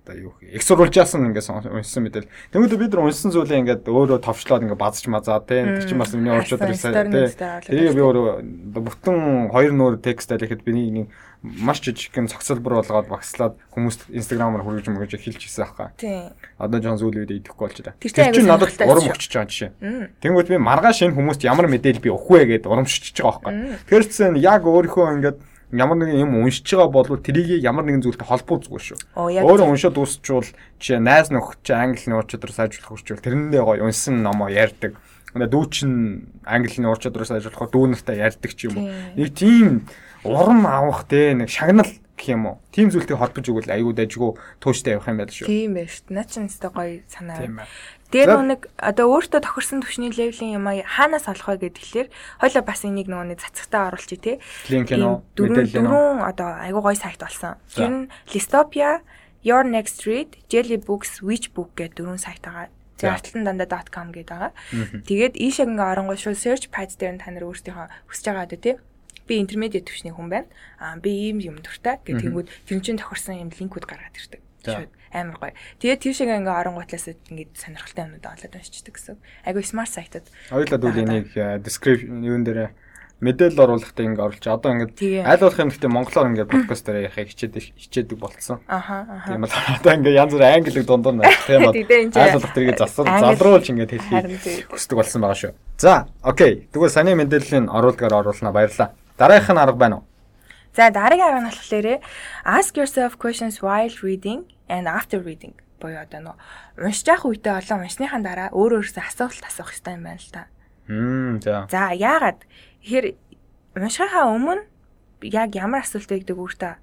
A: одоо юу эксурулжаасан ингээд уншсан мэдээл. Тэгмээд бид нар уншсан зүйлээ ингээд өөрөө товчлоод ингээд базж мазаа тийм тэр чинь бас миний орчууд ирсэн тийм. Тэгээ би өөрөө бүтэн хоёр нөр текст алихэд биний нэг маш жижигхэн цогцолбор болгоод багслаад хүмүүст инстаграмаар хүргэж мөгөж хэлж хийсэн аахгүй. Тийм. Одоо жоон зүйл үед идэхгүй болж байна. Тэр чинь надад урам өгч байгаа жишээ. Тэнгүүд би маргааш энэ хүмүүст ямар мэдээлэл би өгөх вэ гэдээ урамшиж байгаа байхгүй. Тэр чинь яг өөрийнхөө ингээд ямар нэгэн юм уншиж байгаа бол тэрийг ямар нэгэн зүйлтэй холбоо зүгөө шүү. Өөрөө уншаад дуусчвал жишээ найз нөхөд чи английн ур чадвар сайжруулах хүсвэл тэрэндээ гоё унсан номоо ярьдаг. Өнөө дүү чин ур чадвар сайжруулах дүү нартай ярьдаг ч юм уу. Нэг тийм урам авах те нэг шагнал гэх юм уу. Тим зүйлтэй холбож өгвөл аюу дайггүй тууштай явах юм байл шүү.
B: Тийм байна шүү. Наа чин өстой гоё санаа. Тэр нэг одоо өөртөө тохирсон төвшний левелийн юм аа хаанаас олох вэ гэхэлэр хоёлоо бас энийг нөгөө нэг цацгтаа оруулчих тий. Дөрөв одоо аюу гоё сайт болсон. Тэр нь Listopia, Your Next Read, Jelly Books, Witch Book гэдэг дөрвөн сайт байгаа. Тэгээ artlandanda.com гэдэг байгаа. Тэгээд ийшээ ингээ оронгоо шууд search page дээр нь та нар өөрсдийнхөө хүсэж байгаа одоо тий би интермедиат төвшний хүн байна. Аа би ийм юм дуртай гэх тэнгүүд тэр чинь тохирсон юм линкүүд гаргаад ирдэг. Шууд амар гоё. Тэгээд тийш ингээ ингээ оронгуутлаас ингээ сонирхолтой юмнууд олоод уншчихдаг гэсэн. Айгу смарт сайтууд.
A: Хоёулаа дүүл энийг э, description юун дээр мэдээлэл оруулахтай ингээ оруулж одоо ингээ аль болох юм гэхдээ монголоор ингээ подкаст дээр яхаа хичээдэг хичээдэг болцсон.
B: Аха.
A: Тийм бол одоо ингээ янз бүр англиг дундуур нь тийм бол аль болох тэрийг засвар залруулж ингээ хэлхийг хүсдэг болсон байгаа шүү. За окей. Тэгвэл саний мэдээллийн оруулгаар оруулнаа баярлаа. Дараагийнх нь арга байна уу?
B: За дараагийн арга нь болохоор ask yourself questions while reading and after reading буюу одоо нөө уншиж явах үедээ олон уншныхаа дараа өөр өөрөөсөө асуулт асуух хэрэгтэй юм байна л та.
A: Хм за.
B: За яагаад тэгэхээр уншихаа өмнө яг ямар асуулт өгдөг өөртөө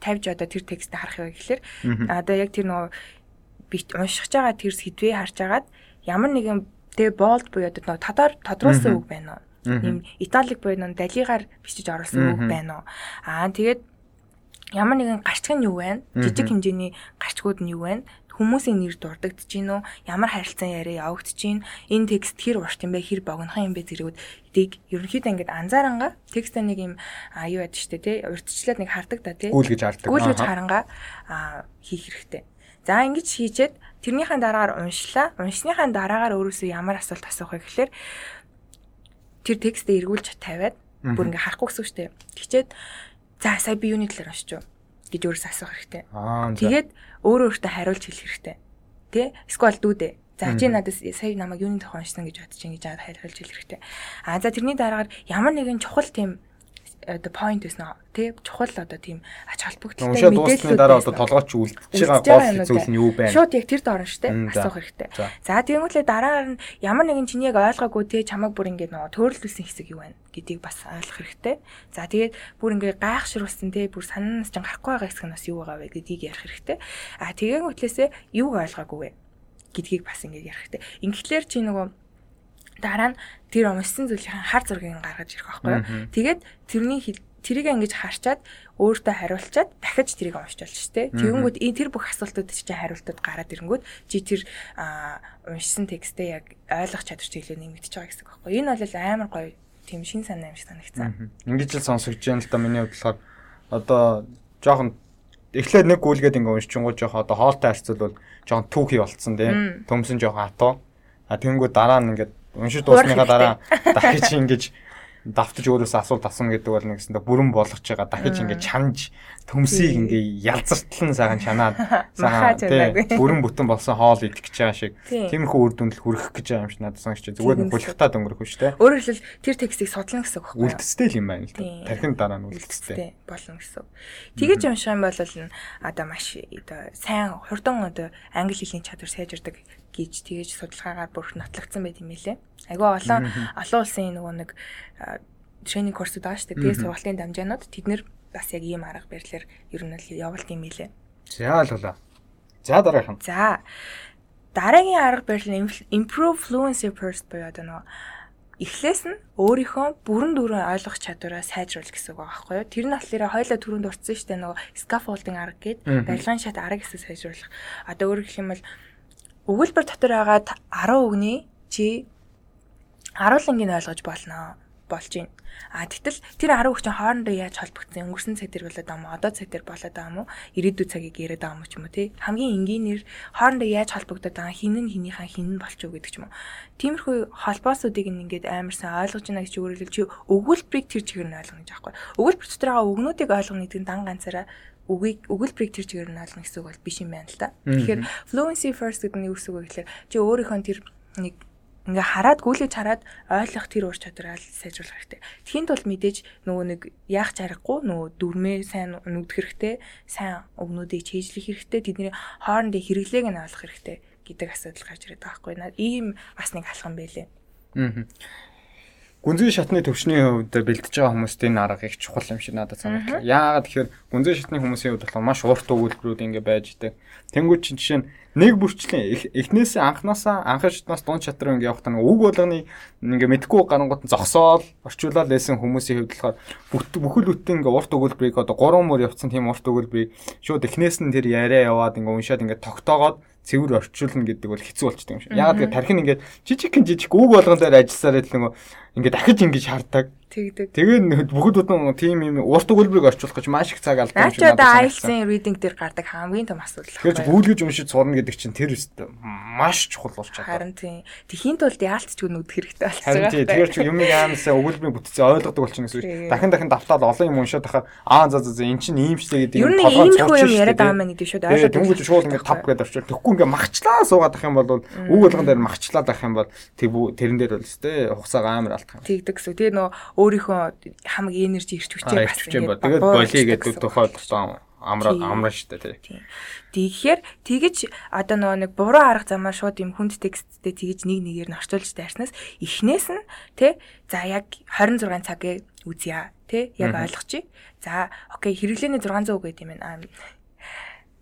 B: тавьж одоо тэр текстээ харах вэ гэхэлэр одоо яг тэр нөгөө бит уншиж байгаа тэр сэдвээ харж агаад ямар нэгэн тэгээ болд буюу одоо тодор тодруулсан үг байна уу? Ийм италик буюу нөө далигаар бичиж оруулсан үг байна уу. Аа тэгээд ямар нэгэн гарчиг нь юу вэ? Жижиг хэмжээний гарчгууд нь юу вэ? хүмүүсийн нэр дурддаж гин үү? Ямар харилцан яриа явагдаж гин? Энэ текст хэр урт юм бэ? Хэр богинохан юм бэ? Зэрэгүүд дийг ерөнхийдөө ингээд анзаарангаа текстээ нэг юм аюу яд штэ тий урьдчилаад нэг хардаг да тий
A: гүйл гэж хардаг
B: гүйл гэж харангаа хийх хэрэгтэй. За ингэж хийчээд тэрнийхэн дараагаар уншлаа. Уншсныхаа дараагаар өөрөөсөө ямар асуулт асуух вэ гэхэлэр тэр текстээ эргүүлж тавиад бүр ингээ харахгүй гэсэн үг шүү дээ. Тэгчээд за сая би юуны талаар уншиж юу гэж өөрөөс асуух хэрэгтэй. Тэгээд өөрөө өөртөө хариулж хэлэх хэрэгтэй. Тэ? Эсвэл дүүдээ. За чи надаас сая намайг юуны тухай уншсан гэж бодож ингэж хариулж хэлэх хэрэгтэй. А за тэрний дараагаар ямар нэгэн чухал тийм одоо point гэсэн тий чухал одоо тийм ач холбогдолтой
A: мэдээлэл дараа одоо толгойч үлдчихэж байгаа гол зүйл нь юу байна?
B: Шууд яг тэр доор нь штэ асуух хэрэгтэй. За тэгмүүлээ дараагаар нь ямар нэгэн чиний яг ойлгоогүй тий чамаг бүр ингэ нөгөө төөрөлдүүлсэн хэсэг юу байна гэдгийг бас ойлгох хэрэгтэй. За тэгээд бүр ингэ гайхшруулсан тий бүр санаанаас ч гарахгүй байгаа хэсэг нь бас юу байгаа вэ гэдгийг ярих хэрэгтэй. А тэгээд хөтлөөсөө юуг ойлгоогүй вэ гэдгийг бас ингэ ярих хэрэгтэй. Ингээхлээр чи нөгөө дараа нь тэр уншсан зүйлийн хар зургийг гаргаж ирэх байхгүй юу. Тэгээд тэрний тэрийг ингэж харчаад өөртөө хариулчаад дахиж тэрийг уншиж болж штэ. Тэгэнгүүт энэ тэр бүх асуултууд чинь хариултууд гараад ирэнгүүт чи тэр уншсан текстээ яг ойлгох чадвар чиглэлээр нэмэгдэж байгаа гэсэн үг байхгүй. Энэ бол амар гоё тийм шин санаа юм шиг санагцсан.
A: Ингэж л сонсогдож байна л да миний бодлохоор одоо жоохон эхлээд нэг гүйлгээд ингээ уншчихгоо жоох одоо хоолтой харьцуулбал жоохон түүхий болцсон тийм. Төмсөн жоохон атуу. А тэгэнгүүт дараа нь ингээд уншиж дуусныхаа дараа дахиж ингэж давтаж өөрөөсөө асуулт асууна гэдэг бол нэгсэндээ бүрэн болгож байгаа. Дахиж ингээд чанж төмсийг ингээ ялзартлан сайхан чанаад *laughs*
B: сайхан
A: бүрэн бүтэн болсон хоол идэх гэж байгаа шиг. Тиймэрхүү үр дүндэл хүрэх гэж байгаа юм шиг надад санагч зүгээр нь булхтаад өнгөрөх үү штэ
B: өөрөөр хэлбэл тэр текстийг судлана гэсэн үг
A: байхгүй үлдэстэй л юм байна л тархин дараа нь үлдэстэй
B: болно гэсэн үг. Тэгэж юм бол одоо маш одоо сайн хурдан одоо англи хэлний чадвар сайжирдаг гэж тэгэж судалгаагаар бүр нотлогдсон байт юм лээ. Айгүй олон олон улсын нөгөө нэг тренинг курсууд байгаа шүү дээ. Тэгээд сургалтын дамжаанууд тэд нэр бас яг ийм арга барилаар ер нь л явуулт юм лээ.
A: За л болоо. За дараагийн.
B: За дараагийн арга барил нь improve fluency first буюу одоо нөгөө эхлээс нь өөрийнхөө бүрэн дүүрэн ойлгох чадвараа сайжруулах гэсэн үг байхгүй юу. Тэр нь болохоор хоёлаа түрүүнд дурдсан шүү дээ нөгөө scaffolding арга гээд барилгын шат арга гэсэн сайжруулах. Одоо өөрөөр хэлэх юм бол өгүүлбэр дотор байгаа 10 үгний чи 10 лангийг ойлгож болно. болж байна. А тэгтэл тэр 10 хүчин хоорондоо яаж холбогдсон өнгөрсөн цаг дээр болоод байгаа юм? Одоо цаг дээр болоод байгаа юм уу? Ирээдүйн цагийг яриад байгаа юм ч юм уу тий? Хамгийн энгийнээр хоорондоо яаж холбогдоод байгаа хин нь хинийхээ хин нь болчих гэдэг ч юм уу. Тиймэрхүү холбоосуудыг ингээд амарсан ойлгож байна гэж өөрөлдөл чи өгүүлбэрийг тэр чигээр нь ойлгоно гэж аахгүй. Өгүүлбэр дотор байгаа үгнүүдийг ойлгоно гэдэг нь дан ганцаараа үгийг өгүүлбэрийг тэр чигээр нь ойлгоно гэсэн үг бол биш юм байна л да. Тэгэхээр fluency first гэдэг нь юу гэсэн үг вэ гэхээр чи өөрийнхөө тэр нэг ингээ хараад гүйлгэж хараад ойлгох тэр ур чадвараа сайжруулах хэрэгтэй. Тхийн тул мэдээж нөгөө нэг яах чаргагүй нөгөө дүрмээ сайн нүдэх хэрэгтэй, сайн өгнүүдийг чийжлэх хэрэгтэй, тэдний хоорондын хэрэглээг нь ойлгох хэрэгтэй гэдэг асуудал гарч ирээд байгаа байхгүй наа. Ийм бас нэг алхам байлээ.
A: Аа. Гүнзгий шатны төвшний хувьд бэлдэж байгаа хүмүүст энэ арга их чухал юм шиг надад санагдав. Яагаад тэгэхээр гүнзгий шатны хүмүүсийн хувьд болохоор маш урт өгүүлбэрүүд ингээ байж идэг. Тэнгүүд чинь жишээ нь нэг бүрчлэн. Эхнээсээ анханасаа анхан шатнаас дунд шат руу ингээ явах тань. Үг болгоны ингээ мэдгүй гарангууд зогсоол орчуулаад лээсэн хүмүүсийн хувьд болохоор бүхэл бүтэн ингээ урт өгүүлбэрийг одоо 3 мөр явцсан тийм урт өгүүлбэрийг шууд эхнээс нь тэр яриа яваад ингээ уншаад ингээ тогтоогоод цэвэр орчуулна гэдэг бол хэцүү болчтой юм шиг. Ягаад гэвэл тархин ингээд жижиг гин жижиг үг болгон дээр ажилласаар л нөгөө ингээд дахиж ингэж харддаг.
B: Тэгдэг.
A: Тэгээ бүгд бүтэн тийм юм урт өгүүлбэрийг орчуулах гэж маш их цаг алдсан
B: юм шиг надад санагдсан. IELTS-ийн reading дээр гардаг хамгийн том асуудал.
A: Тэгэхээр гүйлгэж уншиж сурна гэдэг чинь тэр маш чухал болж байгаа.
B: Харин тийм. Тэхийн тулд яалтч гүн үдх хэрэгтэй
A: болчихсон. Харин тийм. Тэгэхээр чи юмыг аамсаа өгүүлбэрийн бүтцээ ойлгодог болчихно гэсэн үг. Дахин дахин давтаад олон юм уншаад байхаар аа за за за эн чинь ийм ч гэдэг
B: юм толгой цогч юм яриад байгаа мэн гэдэг шүүд
A: ойлгоод. Тэнгүүд шууд ингээд тав гэдээ орчуул. Тэгэхгүй ингээд махчлаа суугаад ах юм бол үг болгон дээр махчлаад ах юм бол тэрэн дээр бол өстэй хугацаа амар алдах юм.
B: Тэгдэг гэсэн. Тэгээ нөө өөрийнхөө хамаг энержи ирч хүчээ
A: бас ингээд тэгээд болиё гэдэг тухай тусаа амраа штэ тий.
B: Тэгэхээр тэгэж одоо нөгөө нэг буруу арга замаар шууд юм хүнд тексттэй тэгэж нэг нэгээр нь орчуулж дайрснаас эхнээс нь тий за яг 26 цагийг үзье тий яг ойлгочих. За окей хэрэглээний 600 үг гэдэг юм байна.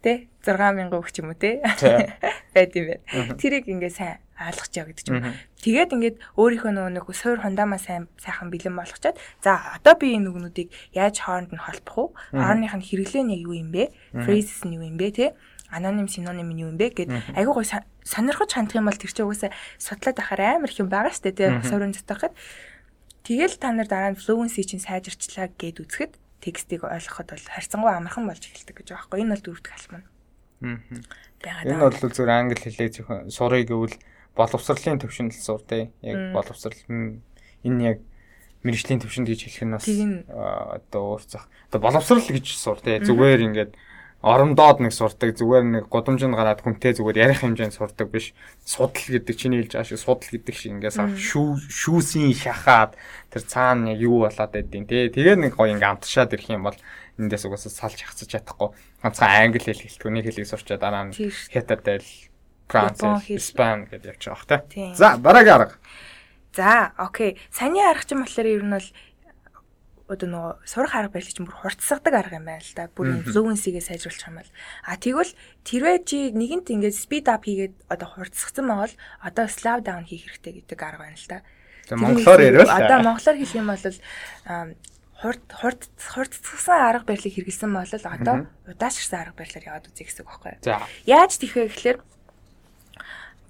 B: Тэ 6000 үг ч юм уу те *laughs* байд юм байна. Тэрийг ингээ сайн ойлгочихё гэдэг ч юм. Тэгээд ингээд өөрийнхөө нөгөө нэг суур хундамаа сайн сайхан бэлэн болгочоод за одоо би энэ үгнүүдийг яаж хооронд нь холбох уу? Хоорондынх нь хэрэглээ нь юу юм бэ? Phrases нь юу юм бэ те? Аноним синоним нь юу юм бэ гэд айгүй гой сонирхож хандах юм бол тэр чинь угаасаа судлаад ахаар амар их юм байгаа штэ те суурин затахад. Тэгэл та нар дараа нь fluency чинь сайжирчлаа гэд үзэхэд текстийг ойлгоход бол харьцангуй амархан болж эхэлдэг гэж байгаа байхгүй. Энэ бол дөрөвдөг алхам нь.
A: Аа. Энэ бол зөвхөн англи хэлээ зөвхөн сурыг гэвэл боловсролын төвшөнд л те. Яг боловсрал энэ яг мэрэгжлийн төвшөнд гэж хэлэх нь бас одоо уурцах. Одоо боловсрал гэж те. Зүгээр ингээд оромдоод нэг сурдаг зүгээр нэг годомжинд гараад хүнтэй зүгээр ярих хэмжээнд сурдаг биш судал гэдэг чиний хэлж байгаа шиг судал гэдэг шиг ингээс шүү шүүсийн шахаад тэр цаана юу болоод байдیں۔ Тэ тэгээ нэг гоё ингээм амтшаад ирэх юм бол эндээс угаасаа салж хацаж чадахгүй ганцхан англи хэл хэлтгүү нэг хэлийг сурчаад дараа нь хятадэл франц испан гэдэг явж байгаа хэ. За дараагийн арга.
B: За окей. Саний арга чинь болохоор ер нь бол одоо нөгөө сурах арга барил чинь бүр хурцсагдаг арга юм байна л да. Бүр fluency-гээ сайжруулах юм бол. А тэгвэл тэрвээ чи нэгэнт ингээд speed up хийгээд одоо хурцсагсан байгаа бол одоо slow down хийх хэрэгтэй гэдэг арга байна л да.
A: За монголоор яриа.
B: Одоо монголоор хэлэх юм бол хурд хурд хурдцсан арга барилыг хэрэгэлсэн бол одоо удаашрсан арга барилаар яваад үзье гэсэн үг байхгүй юу. Яаж тийх вэ гэхээр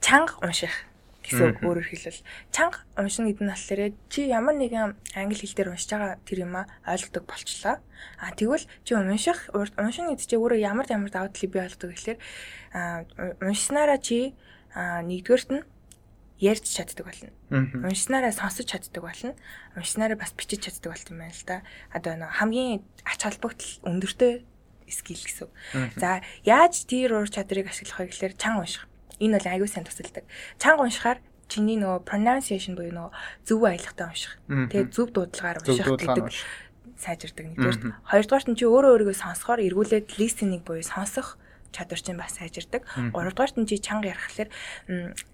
B: чанга унших гэсэн үг өөрөөр хэлбэл чанга уншина гэдэг нь болохоор чи ямар нэгэн англи хэл дээр уншиж байгаа тэр юм а ойлгодог болчлоо. А тэгвэл чи унших уншина гэдэг чи өөрөө ямар ямар давуу талыг бий болгодог гэхээр уншснараа чи нэгдүгээрт нь ярьж чаддаг болно. Уншснараа сонсож чаддаг болно. Уншснараа бас бичиж чаддаг болт юм байна л да. Одоо нэг хамгийн ач холбогдол өндөртэй скил гэсэн. За яаж тэр уур чадрыг ашиглах вэ гэхээр чанга унших Энэ бол аягүй сайн тусалдаг. Чанга уншихаар чиний нөгөө pronunciation буюу нөгөө зөв аялахтаа унших. Тэгээ зөв дуудлагаар унших гэдэг сайжирдаг нэгдүгээр. Хоёрдугаарт нь чи өөрөө өөрийгөө сонсохоор эргүүлээд listening буюу сонсох чадвар чинь бас сайжирдаг. Гуравдугаарт нь чи чанга ярихлаар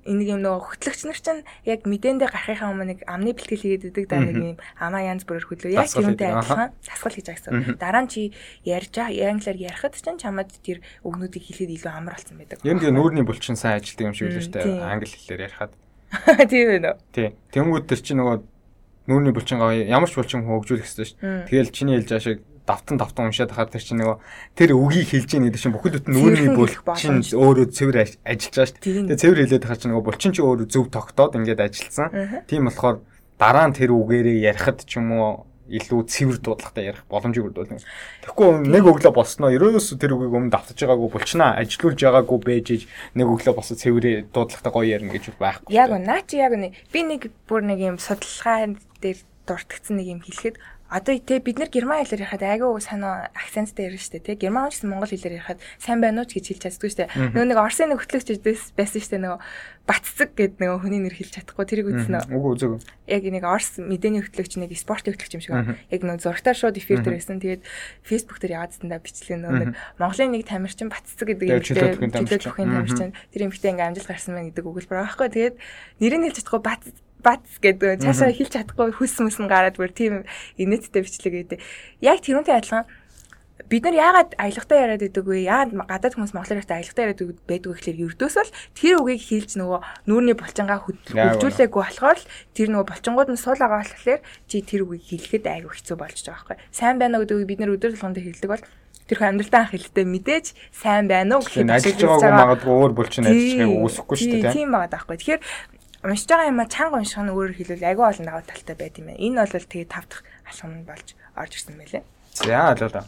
B: энийг юм нөгөө хөтлөгч нар чинь яг мэдээндээ гарахынхаа өмнө нэг амны бэлтгэл хийгээд идэг да нэг юм амаа янз бүрээр хөдлөө. Яг тэрнтэй адилхан дасгал хийж байгаа гэсэн. Дараа нь чи ярьж англиар ярихад чинь чамд тэр өгнүүдийг хэлээд илүү амар болсон байдаг.
A: Юм тэгээ нүүрний булчин сайн ажилтдаг юм шиг л шүү дээ. Англи хэлээр ярихад. *laughs*
B: Тийм ээ нөө.
A: Тий. Тэнгүүд төр чи нөгөө нүүрний булчин гоё ямар ч булчин хөгжүүлэх хэрэгтэй шүү дээ. Тэгэл чиний хэлж байгаа шиг давтан давтан уншаад хахад тэр чинь нөгөө тэр үгийг хэлж яах гэдэг чинь бүхэл бүтэн нүүрний булчин өөрөө цэвэр ажиллаж байгаа шүү дээ. Тэгээ цэвэр хэлээд хахад чинь нөгөө булчин чи өөрөө зөв тогтоод ингээд ажилласан. Тийм болохоор дараа нь тэр үгээрээ ярихад ч юм уу илүү цэвэр дуудлагатай ярих боломжийг өрдүүлнэ. Тэгэхгүй нэг өглөө болсноо ерөөсө тэр үгийг өмнө давтаж байгаагүй булчнаа ажилуулж байгаагүй бэжж нэг өглөө босоо цэвэр дуудлагатай гоё ярина гэж байхгүй.
B: Яг наа чи яг нэг би нэг бүр нэг юм судалгаа дээр дуртагцсан нэг юм хэлэхэд одоо тэ бид нар герман хэлээр ярихад айгүй санаа акценттай ярина шүү дээ тэ герман гэсэн монгол хэлээр ярихад сайн байна уу ч гэж хэлж чаддгүй шүү дээ нөгөө нэг орсын нэг хөтлөгч байсан шүү дээ нөгөө баццэг гэд нөгөө хүний нэр хэлж чадахгүй. Тэрийг үзсэн
A: үү үгүй үзег
B: яг нэг орс мэдээний хөтлөгч нэг спортын хөтлөгч юм шиг яг нөгөө зургатаар шууд эфир дээр байсан. Тэгээд Facebook дээр яваадсандаа бичлэг нөгөө нэг монголын нэг тамирчин баццэг гэдэг юм
A: чөлөөт
B: бүхэн тамирчин. тэр эмэгтэй ингээм амжилт гарсан байна гэдэг өгүүлбэр байхгүй. Тэгээд нэрийг хэлж чадахгүй бац бац гэдэг цаашаа хэлж чадахгүй хүс мүс нь гараад бүр тийм инээдтэй бичлэг гэдэг. Яг тэрүүнтэй адилхан бид нар яагаад аялгатай яриад байдаг вэ? Яагаад гадаад хүмүүс монголоор ярьтаа аялгатай яриад байдаг вэ гэхээр ердөөс л тэр үгийг хэлж нөгөө нүүрний булчингаа хөгжүүлээгүй болохоор л тэр нөгөө булчингууд нь сул байгаа болохоор чи тэр үгийг хэлэхэд айгүй хэцүү болж байгаа байхгүй. Сайн байна гэдэг үгийг бид нар өдөр болгонд хэлдэг бол тэрхүү амьдралдаа анх хэлдэг мэдээж сайн байна уу
A: гэхэд ажиллаж байгаагүй магадгүй өөр булчин ажиллахыг үүсэхгүй шүү дээ.
B: Тийм байгаа даахгүй. Тэгэхээр уншиж байгаа юм а чанга унших нь өөрөөр хэлбэл агүй олон даваа талтай байд юм байна. Энэ бол тэгээ тав дахь алхам болж орж ирсэн байлээ.
A: За ойлголоо.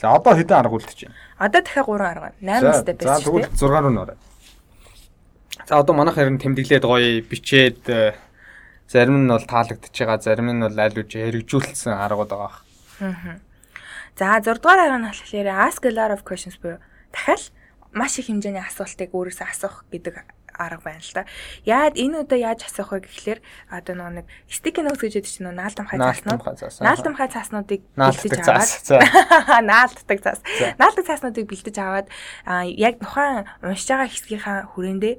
A: За одоо хэдэн арга үлдэж байна?
B: Одоо дахиад 3 арга. 8 настай байсан.
A: За тэгвэл 6 руу нөрөө. За одоо манайх харин тэмдэглээд гоё бичээд э, зарим нь бол таалагдчихж байгаа, зарим нь бол аль үжи хэрэгжүүлсэн аргууд байгаа.
B: Аа. За 6 дугаар арга нь болохоор ask a lot of questions буюу дахиад маш их хэмжээний асуултыг өөрөөсөө асуух гэдэг арга байна л да. Яад энэ удаа яаж асуух вэ гэхлээр одоо нөгөө нэг стикийн нөөц гэж ядчих чинь наалтам хай цааснууд наалтам хай цааснуудыг
A: бэлдэж аваад *laughs*
B: наалтдаг цаас наалтдаг цааснуудыг бэлдэж аваад яг тухайн уншиж байгаа хэсгийнхаа хүрээндээ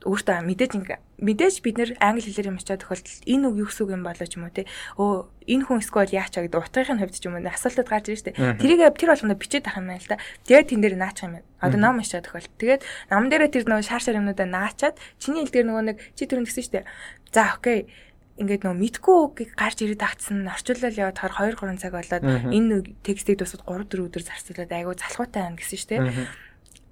B: өөртөө мэдээж ингээ мэдээж бид нэр англи хэлээр юм ачаа тохиолдолд энэ үг юу гэсэн үг юм болоо ч юм уу те. Өө энэ хүн эсвэл яачаа гэдэг утгын хувьд ч юм уу асуултууд гарч ирж штэ. Тэрийг тэр болгоно бичээд авах юм байна л да. Тэгээд тэн дээр наачих юм байна. Одоо ном ачаа тохиолдолд. Тэгээд нам дээр тэр нөгөө шар шар юмнуудаа наачаад чиний хэл дээр нөгөө нэг чи түрүүн гэсэн штэ. За окей. Ингээд нөө мэдгүй үгийг гарч ирээд агцсан орчуулал яваад хаар 2 3 цаг болоод энэ текстийг дусад 3 4 өдөр зарцуулаад айгу залхуутай байна гэсэн штэ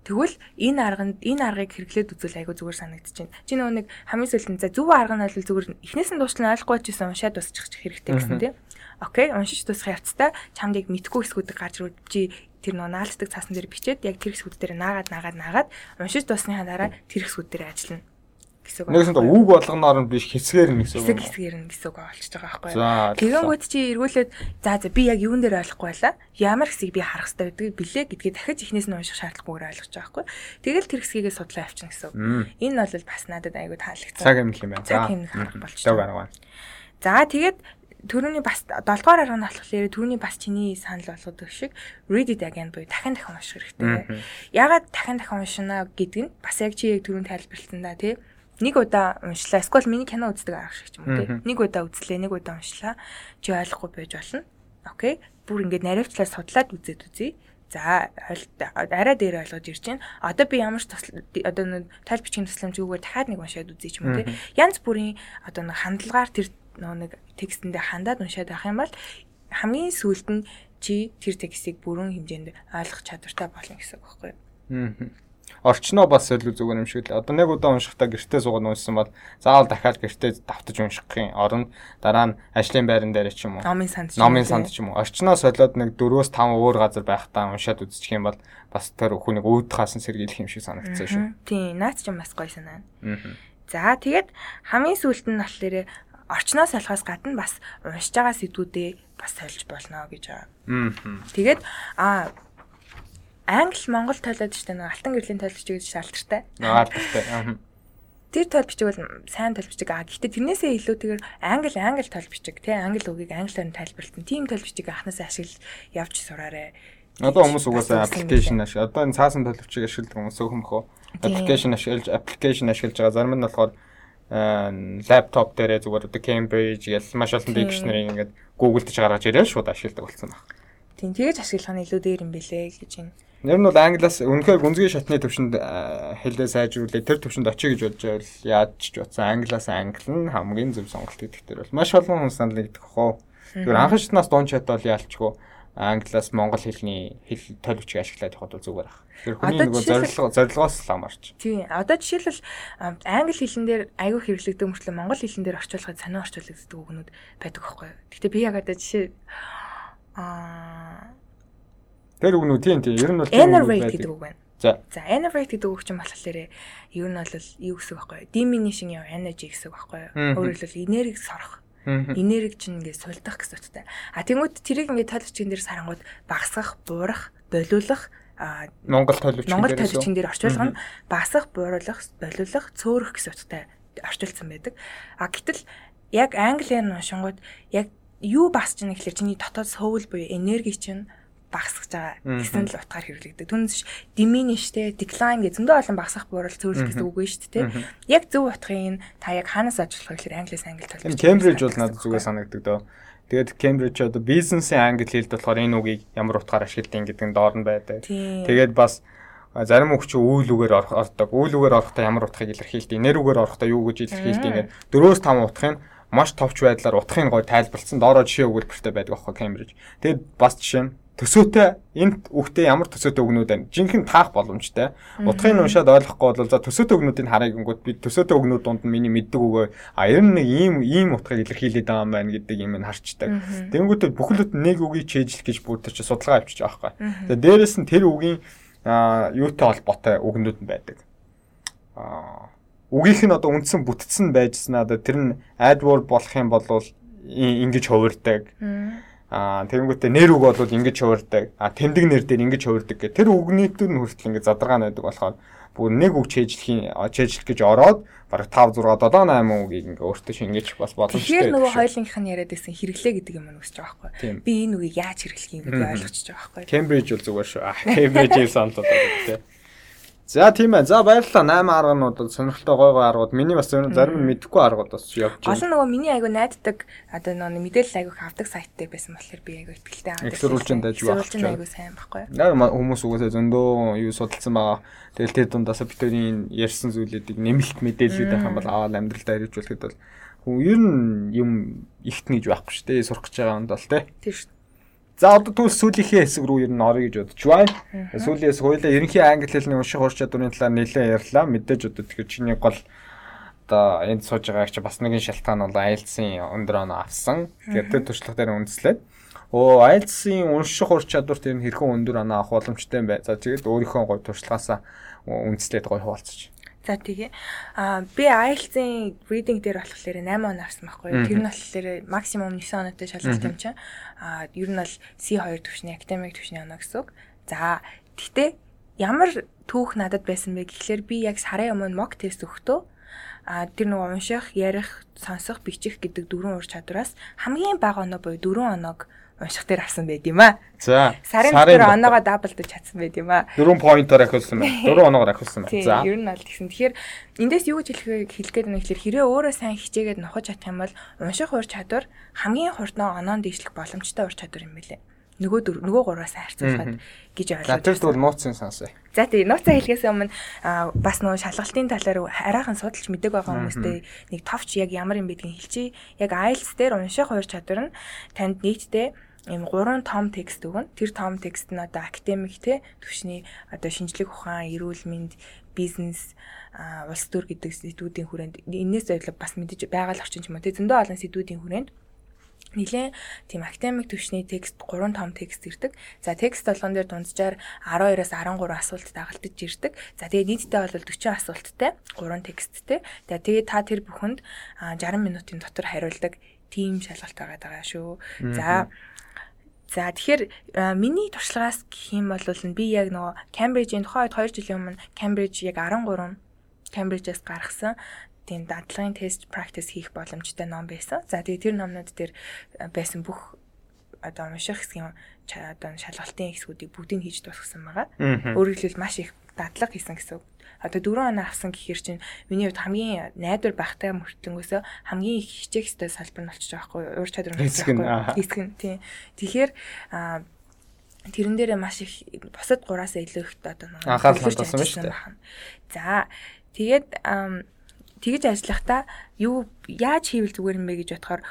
B: Тэгвэл энэ арганд энэ аргыг хэрэглээд үзвэл айгүй зүгээр санагдчихэв. Чи нөгөө нэг хамгийн сүүлд за зөв арга нь бол зүгээр эхнээс нь дуусна ойлгохгүй чийсэн уншаад дуусчих хэрэгтэй гэсэн тийм. Окей, уншиж дуусгах явцдаа чамд яг мэдгүй хэсгүүдийг гарч ирвэл чи тэр нөгөө наалцдаг цаасан дээр бичээд яг тэр хэсгүүд дээр наагаад наагаад наагаад уншиж дуусныхаа дараа тэр хэсгүүд дээр ажиллана
A: гэсэн үг. Нэгсэн үг болгоноор нь биш хэсгээр нь гэсэн үг.
B: Хэсэг хэсгээр нь гэсэн үг болчихж байгаа байхгүй юу? Тэгэнгүүт чи эргүүлээд за за би яг юун дээр ойлгохгүй байла. Ямар хэсгийг би харах хэрэгтэй байдгийг билээ гэдгийг дахиж эхнээс нь унших шаардлагагүйгээр ойлгож байгаа байхгүй юу? Тэгэл тэр хэсгийгээ судлаа авчихна гэсэн үг. Энэ бол бас надад айгүй таалагдсан.
A: Цаг юм юм байна.
B: За. болчихж байгаа. За тэгээд төрөний бас 7 дугаар арга нь болохоор төрөний бас чиний санал болгодог шиг read it again буюу дахин дахин унших хэрэгтэй. Ягаад дахин дахин уншина гэдэг нь бас яг чи яг төрөнд тайлбарласан да тий нэг удаа уншлаа. Эсвэл миний кино үздэг арга шиг ч юм уу тий. Нэг удаа үзлээ, нэг удаа уншлаа. Чи ойлгохгүй байж болно. Окей. Бүр ингээд наривчлаар судлаад үзээд үзье. За арай дээр ойлгож ирж байна. Одоо би ямар ч одоо тайл бичгийн тусламжгүйгээр дахиад нэг уншаад үзье ч юм уу тий. Янз бүрийн одоо нэг хандлагаар тэр нэг текстэндээ хандаад уншаад авах юм бол хамгийн сүүлд нь чи тэр текстийг бүрэн хэмжээнд ойлгох чадвартай болно гэсэн үг байхгүй юу?
A: Аа орчноо бас илүү зүгээр юм шиг л. Одоо нэг удаа уншихдаа гэртээ суугаад уншсан бол заавал дахиад гэртээ давтаж уншихын оронд дараа нь ажлын байран дээр ч юм уу.
B: Номын санд
A: ч юм уу. Номын санд ч юм уу. Орчноо солиод нэг 4-5 өөр газар байхдаа уншаад үзчих юм бол бас тэр хүнийг өөд хаасан сэргийлэх юм шиг санагдсан шүү.
B: Тийм, наац ч юм бас гоё санаа. За тэгээд хамгийн сүүлд нь болохоор орчноос солихоос гадна бас уншиж байгаа сэдвүүдээ бас сольж болно гэж байгаа. Тэгээд а англи монгол тойлоод штэ нэг алтан гэрлийн тойл бичиг гэж шаалтартай.
A: Алдартай.
B: Тэр тойл бичиг бол сайн тойл бичиг аа. Гэхдээ тэрнээсээ илүүтэйгээр англи англи тойл бичиг тий англи үгийг англиар нь тайлбарлалтан. Тийм тойл бичиг анханасаа ашиглаж явж сураарэ.
A: Одоо хүмүүс угаасаа аппликейшн ашиг. Одоо энэ цаасан тойл бичиг ашигладаг хүмүүс өөхмөхөө. Аппликейшн ашиглаж аппликейшн ашиглаж байгаа. Зарим нь болохоор лаптоп дээрээ зүгээр одоо Cambridge гэл маш олон дикшнэрийг ингээд Google дэж гаргаж ирэл шууд ашигладаг болсон байна.
B: Тийм тэгэж ашиглах нь илүү дээр юм бэлээ гэж юм
A: Нэр нь бол англиас үнэхээр гүнзгий шатны төвшөнд хэлээ сайжруулээ тэр төвшөнд очие гэж бодож байвал яаж ч утсан англиас англи нь хамгийн зөв сонголт гэдэг дээр бол маш олон хүн санал нэгдэх хоо. Тэр анхан шатнаас дуун чат бол яалчгүй англиас монгол хэлний хэл бичиг ашиглаад явахад бол зүгээр ах. Тэгэхээр хүний нөгөө зорилго зорилгоос л амарч.
B: Тийм. Одоо жишээлбэл англи хэлэн дээр аягүй хэрэглэгдэг мөртлөө монгол хэлэн дээр орчуулахад сонио орчуулагддаг үгнүүд байдаг байхгүй юу? Гэхдээ би яг одоо жишээ аа
A: Тэр үгнүүд тийм тийм ер нь бол
B: enerate гэдэг үг байна.
A: За.
B: За enerate гэдэг үг чинь болохоор ер нь бол юу гэсэн үг байхгүй юу? Diminution of energy гэсэн үг байхгүй юу? Өөрөөр хэлбэл энергийг сорох энерги чинь ингээд сулдах гэсэн утгатай. А тэнгууд тэрийг ингээд тойлогчийн дээр сарангууд багасгах, буурах, болиулах
A: Монгол тойлогчийн
B: Монгол тойлогчийн дээр орчуулга нь багасгах, бууруулах, болиулах, цөөрөх гэсэн утгатай орчуулсан байдаг. А гэтэл яг англиар нь уншингууд яг юу багасч байгаа гэхэлэр чиний дотоод сөүл буюу энерги чинь багасгаж байгаа гэсэн л утгаар хэрэглэгдэг. Түүнээс diminish-тэй decline гэж зөндөө олон багасгах буурал цөөлөх гэсэн үг байна шүү дээ. Яг зөв утгын та яг хаанаас ажиллах гэхээр англиас англи
A: толгой. Cambridge бол надад зүгээр санагддаг дөө. Тэгээд Cambridge одоо бизнесийн англи хэлд болохоор энэ үгийг ямар утгаар ашигладаг гэдэг нь доор нь байдаг. Тэгээд бас зарим үг чи үйл үгээр ордог. Үйл үгээр орохдоо ямар утгыг илэрхийлдэг, нэр үгээр орохдоо юу гэж илэрхийлдэг ингээд дөрөөс там утгыг маш товч байдлаар утгыг гой тайлбарлсан доороо жишээ өгүүлбэртэй байдаг аахгүй Cambridge. Тэгээд бас жишээ нь төсөөтэй энд үгтэй ямар төсөөтэй өгнүүд байна. Жинхэнэ таах боломжтой. Утгыг уншаад ойлгохгүй бол за төсөөтэй өгнүүдийг харъя гингүүд би төсөөтэй өгнүүд донд нь миний мэддэг өгөө а ер нь нэг ийм ийм утгыг илэрхийлээд байгаа юм байна гэдэг юм нь харчдаг. Тэнгүүтээ бүхэлд нэг үгийг чэйжлэх гэж бүрдэж судалгаа авчиж байгаа байхгүй. Тэгээ дээрэс нь тэр үгийн юутай холбоотой үгнүүд нь байдаг. Аа үгийнх нь одоо үндсэн бүтцэн байжснаа тэр нь AdWord болох юм бол ингэж хувирдаг. Аа тэгэнгүүтээ нэр үг бол ингэж хувирдаг. Аа тэмдэг нэр дээр ингэж хувирдаг гэх. Тэр үгнийтүүд нь хүртэл ингэ задаргаа найдаг болохоор бүр нэг үг чэйжлэхийн чэйжлэх гэж ороод бараг 5 6 7 8 үгийг ингээ өөртөө шингээж бас боломжтой.
B: Тэгэхээр нөгөө хоёулынх нь яриад байсан хэрэглээ гэдэг юм нь үсэж байгаа байхгүй. Би энэ үгийг яаж хэрэглэх юм бэ ойлгочихж байгаа байхгүй.
A: Кембриж бол зүгээр шүү. Кембрижийг санал болгоод тийм. За тийм ээ. За баярлалаа. 8 арганууд сонирхолтой гой гой аргууд. Миний бас зарим нь мэдэхгүй аргууд бас явж
B: байна. Нь нөгөө миний айгу найддаг одоо нөгөө мэдээлэл айгу авдаг сайт дээр байсан болохоор би айгу ихтэй
A: авдаг. Эксрүүлжин дэж
B: баг. Эксрүүлжин айгу сайн байхгүй.
A: Наа хүмүүс угаасаа зөндөө юу судалсан байгаа. Тэгэл тэр дундаас битүүрийн ярьсан зүйлүүдийг нэмэлт мэдээлэлүүд байх юм бол аваад амьдралдаа хэрэгжүүлэхэд бол хүн ер нь юм ихтэн гэж байхгүй шүү дээ. Сурах гэж байгаа юм даа л те.
B: Тийм шүү.
A: За одоо түл сүүлийнхээ хэсэг рүү ер нь орё гэж бодож байна. Сүүлээс хоёлаа ерөнхий англи хэлний унших ур чадварын талаар нэлээд ярьлаа. Мэдээж одоо тэгэхээр чиний гол одоо энд сууж байгааг чи бас нэгэн шалтгаан бол IELTS-ийн өндөр оноо авсан. Тэгэхээр тэр туршлага дээр үндэслээд Оо IELTS-ийн унших ур чадвар тэр хэрхэн өндөр оноо авах боломжтой юм бэ? За тэгээд өөрийнхөө гой туршлагаасаа үндэслээд гой хуваалцаж.
B: За тэгээ. Аа би IELTS-ийн reading дээр болохоор 8 он авсан байхгүй юу. Тэр нь болохоор максимум 9 оноотой шалгалт юм чинь. Аа ер нь бол C2 төвшний academic төвшний оноо гэсэн үг. За гэтээ ямар түүх надад байсан бэ гэхлээр би яг сарын өмнө mock test өгтөө а тэр нэг унших, ярих, сонсох, бичих гэдэг дөрвөн ур чадвараас хамгийн бага оноо буюу дөрвөн оноог унших дээр авсан байд юм аа.
A: За.
B: Сарын дотор оноогоо даблдаж чадсан байд юм аа.
A: 4 поинтоор ахиулсан байна. 4 оноогоор ахиулсан байна.
B: За. Ер нь аль гэсэн. Тэгэхээр эндээс юу гэж хэлэх хэлэх гээд байна гэхээр хэрэг өөрөө сайн хичээгээд нухаж чадах юм бол унших ур чадвар хамгийн хурднаа оноонд дийшлэх боломжтой ур чадвар юм билээ нөгөө нөгөө гураас харьцуулахад гэж ойлгож
A: байна. Тэр бол нууцын сонсоо.
B: За тий нууцаа хэлхээс өмнө бас нөгөө шалгалтын талаар арайхан судалж мэдэг байгаа хүмүүстэй нэг товч яг ямар юм байдгийг хэлчихье. Яг IELTS дээр унших хоёр чадвар нь танд нийтдээ ийм гурван том текст өгнө. Тэр том текст нь одоо академик те төвшний одоо шинжлэх ухаан, эрүүл мэнд, бизнес, улс төр гэдэг сэдвүүдийн хүрээнд энэс зөвлөг бас мэдэж байгаа л орчин ч юм уу те зөндөө олон сэдвүүдийн хүрээнд Нилээ тийм академик төвшний текст 3 том текст ирдэг. За текст болгон дээр дунджаар 12-оос 13 асуулт дагалдаж ирдэг. За тэгээ нийтдээ бол 40 асуулттай 3 тексттэй. За тэгээ та тэр бүхэнд 60 минутын дотор хариулдаг тийм шалгалт байгаа шүү. За За тэгэхээр миний туршлагаас гэх юм бол би яг нөгөө Cambridge-ийн тухайд 2 жилийн өмнө Cambridge яг 13 Cambridge-аас гаргасан тийм дадлагын тест practice хийх боломжтой ном байсан. За тэгээ тэр номнууд дээр э, байсан бүх одоо унших хэсгийн одоо шалгалтын хэсгүүдийг бүгдийг хийж дуусгасан байгаа. Өөрөөр хэлбэл маш их дадлага хийсэн гэсэн үг. Одоо 4 оноо авсан гэхэр чинь миний хувьд хамгийн найдвар багтай мөртлөнгөөсөө хамгийн их хичээх хэвээр салбар нь болчихж байгаа хгүй уур чадвар
A: нь байхгүй.
B: Хэсэг нь тийм. Тэгэхээр тэрэн дээрээ маш их бусад гураасаа илүү их одоо
A: анхаарал хандсан байна шүү дээ.
B: За тэгээд тэгж ажиллахдаа юу яаж хийвэл зүгээр юм бэ гэж бодохоор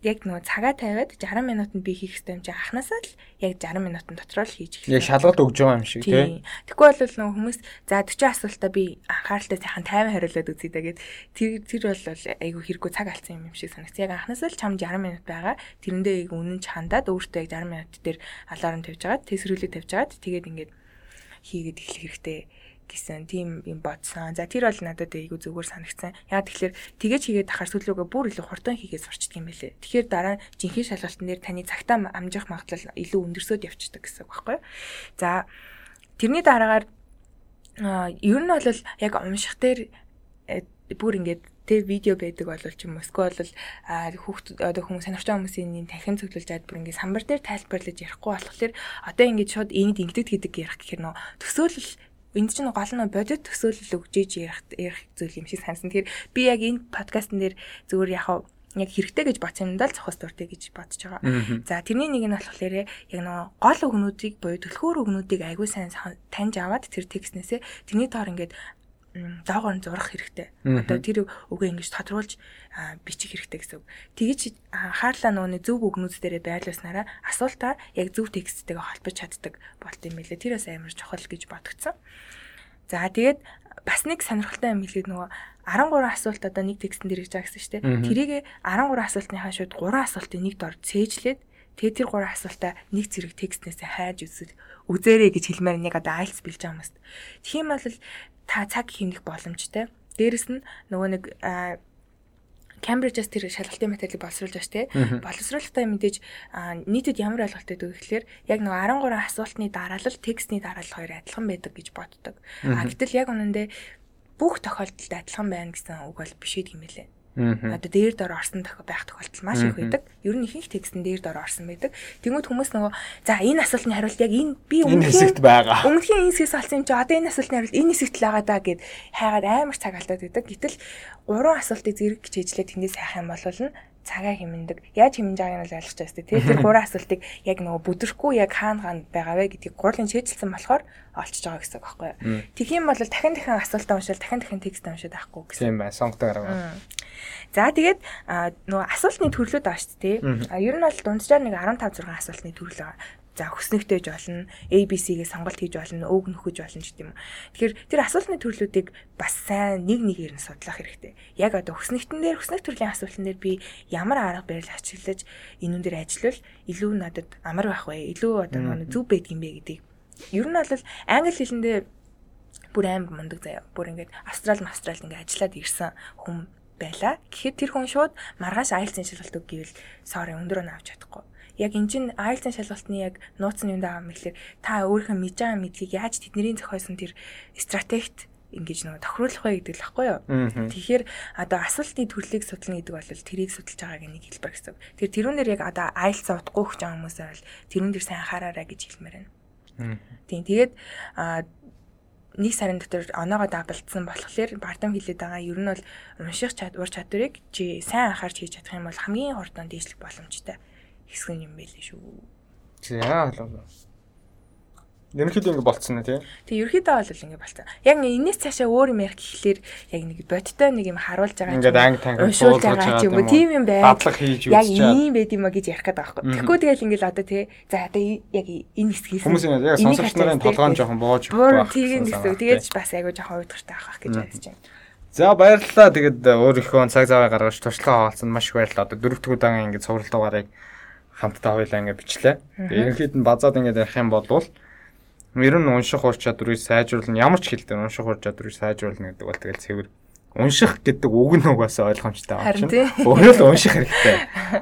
B: яг нөгөө цагаа тавиад 60 минутанд би хийх хэрэгтэй юм чи анханасаа л яг 60 минутын дотор л хийж
A: эхэллээ. Яг шалгалт өгж байгаа юм шиг тий.
B: Тэгэхгүй бол нөгөө хүмүүс за 40 асуултаа би анхааралтай сайхан 50 хариулаад үзье дэгээд тэр тэр бол айгүй хэрэггүй цаг алдсан юм шиг санагц. Яг анханасаа л чам 60 минут байгаа. Тэрэндээ яг үнэн ч хандаад өөртөө яг 60 минут дээр алаарм тавьж агаад тэсрүүлэг тавьж агаад тэгээд ингээд хийгээд эхлэх хэрэгтэй гэсэн тийм юм бодсон. За тэр бол надад айгүй зүгээр санагдсан. Яг тэгэхээр тэгэж хийгээд ахаар сүлөөгөө бүр илүү хурдан хийгээд сурчдаг юм байлээ. Тэгэхээр дараа жинхэнэ шалгалтын дээр таны цагтаа амжих магадлал илүү өндөрсөд явчихдаг гэсэн үг байхгүй юу? За тэрний дараагаар ер нь бол яг унших дээр э, бүр ингээд тэг видео байдаг бол ч юм уу эсвэл бол хүүхд одоо хүмүүс сонирхож байгаа хүмүүсийн танхим цоглуулж аад бүр ингээд самбар дээр тайлбарлаж ярихгүй болохоор одоо ингээд шууд энд ингэдэг гэдэг ярих гэхээр нөө төсөөлөл энд чинь гол нь бодит төсөөлөл өгж ийж ярих ярих зүйл юм шиг сансан. Тэгэхээр би яг энэ подкастн дээр зөвөр яхав яг хэрэгтэй гэж бодсон юмдаа л зохиос дуртай гэж бодож байгаа. За тэрний нэг нь болохоор яг нөгөө гол өгнүүдийг буюу төлхөөр өгнүүдийг аягүй сайн таньж аваад тэр текстнээсээ тэрний тоор ингээд доогоор нь зурах хэрэгтэй. Одоо тэр үгээ ингэж тодруулж бичих хэрэгтэй гэсэн үг. Тэгэж хаарлаа нөгөө зөв үгнүүд дээрээ байрлуулснараа асуултаа яг зөв тексттэйгээ холбож чаддаг болт юм билээ. Тэр бас амар чухал гэж бодогдсон. За тэгээд бас нэг сонирхолтой юм хэлээд нөгөө 13 асуулт одоо нэг текстэн дээр хийж байгаа гэсэн шүү дээ. Тэрийг 13 асуултныхаа шууд 3 асуултыг нэг дор цээжлээд тэгээд тэр 3 асуултаа нэг зэрэг текстнээс хайж үзэл үзээрэй гэж хэлмээр нэг одоо айлц билж байгаа юм байна. Тийм бол та цаг хэмнэх боломжтой. Дээрэс нь нөгөө нэг Cambridge-аас тэр шалгалтын материалыг боловсруулж шүү дээ. Боловсруулалтаа мэдээж нийтэд ямар ойлголттой вэ гэхээр яг нөгөө 13 асуултны дараалал, текстний дараалал хоёр адилхан байдаг гэж боддог. А гэтэл яг үнэндээ бүх тохиолдолд адилхан байна гэсэн үг бол биш юм лээ. Одоо дээр дор орсон байх тохиолдол маш их байдаг. Ер нь ихэнх текстэн дээр дор орсон байдаг. Тэнгүүд хүмүүс нөгөө за энэ асуултны хариулт яг энэ би
A: өмнөх хэсэгт байгаа.
B: Өмнөхийн энэ хэсгээс олсон юм чи одоо энэ асуултны хариулт энэ хэсэгт л байгаа даа гэд хайгаад амар цаг алдаад байдаг. Гэтэл гурван асуултыг зэрэг хичээжлээ тэндээс хайх юм бол нь цагаа хэмндэг. Яаж хэмнэж байгааг нь л ойлгож байгаа дээ. Тэр гурван асуултыг яг нөгөө бүдрэхгүй яг хаана хаана байгаа вэ гэдгийг гурлын шийдэлсэн болохоор олчж байгаа гэсэн үг байхгүй юу. Тэгэх юм бол дахин дахин асуултаа уншаал дахин дахин текст уншаад авахгүй
A: гэсэн. Тийм бай. Сонгодог арга.
B: За тэгээд нөгөө асуултны төрлүүд байгаа шүү дээ. Ер нь бол дунджаар нэг 15 6 асуултны төрөл байгаа за хөснөгтэйж болно ABC-гээ сонголт хийж болно өөг нөхөж болно гэдэг юм. Тэгэхээр тэр асуултны төрлүүдийг бас сайн нэг нэгээр нь судлах хэрэгтэй. Яг одоо хөснөгтөн дээр хөснөх төрлийн асуултан дээр би ямар арга барил ашиглаж энүүн дээр ажиллавал илүү надад амар байх вэ? Илүү одоо зөв байдаг юм бэ гэдгийг. Ер нь бол англи хэлэндээ бүр амар мундаг заяа. Бүр ингээд австрал австрал ингээд ажиллаад ирсэн хүн байла. Гэхдээ тэр хүн шууд маргааш IELTS-ийн шалгалт өг гэвэл sorry өндөр нь авч чадахгүй яг эн чинь IELTS шалгалтны яг нууц нь юм даа юм гэхэлэр та өөрийнхөө мэдж байгаа мэдлийг яаж тэдний зохиосон тэр стратегт ингэж нөгөө тохируулах вэ гэдэг л баггүй юу. Тэгэхээр одоо асуултны төрлийг судлах гэдэг бол тэрийг судалж байгааг нэг хэлбэр гэсэн. Тэр тэрүүнээр яг одоо IELTS утгагүй хж байгаа хүмүүсээ бол тэрүүн дээр сайн анхаараарай гэж хэлмээр байна. Тийм тэгээд нэг сарын дотор оноогоо дагбалдсан болохоор бардам хилээд байгаа ер нь бол унших чадвар чадварыг чи сайн анхаарч хийж чадах юм бол хамгийн хурдан дээшлэх боломжтой хэсэг юм байлээ шүү.
A: За болоо. Ерөнхийдөө ингэ болцсон нэ тий.
B: Тэг ерөнхийдөө бол ингэ болцсон. Яг энэс цаашаа өөр юм ярих гэхлээр яг нэг бодтой нэг юм харуулж байгаа
A: юм. Ингээд анги танги
B: уншуулж байгаа юм. Тийм юм байна.
A: Бадлаг хийж
B: үзчихээ. Яг ийм байд юм а гэж ярих гэдэг байхгүй. Тэгэхгүй тэгэл ингээл одоо тий. За одоо яг энэ хэсгээс
A: хүмүүс яг сонсогч нарын толгойн жоохон боож
B: байх. Тийм гэсэн. Тэгээд бас айгуу жоохон уйдгартай авах гэж бодож байна.
A: За баярлалаа. Тэгээд өөрийнхөө цаг заваа гаргаж туршлага хаалцсан маш их баярлалаа. Одоо дөрөвдөг удаан ингэ цуврал дугаарыг хамтдаа хоёлаа ингэ бичлээ. Ерөнхийд нь базаад ингэ ярих юм бол ер нь унших ур чадварыг сайжруулна ямар ч хэлээр унших ур чадварыг сайжруулна гэдэг бол тэгэл цэвэр унших гэдэг үг нь угаасаа ойлгомжтой
B: байгаа чинь.
A: Өөрөө л унших хэрэгтэй.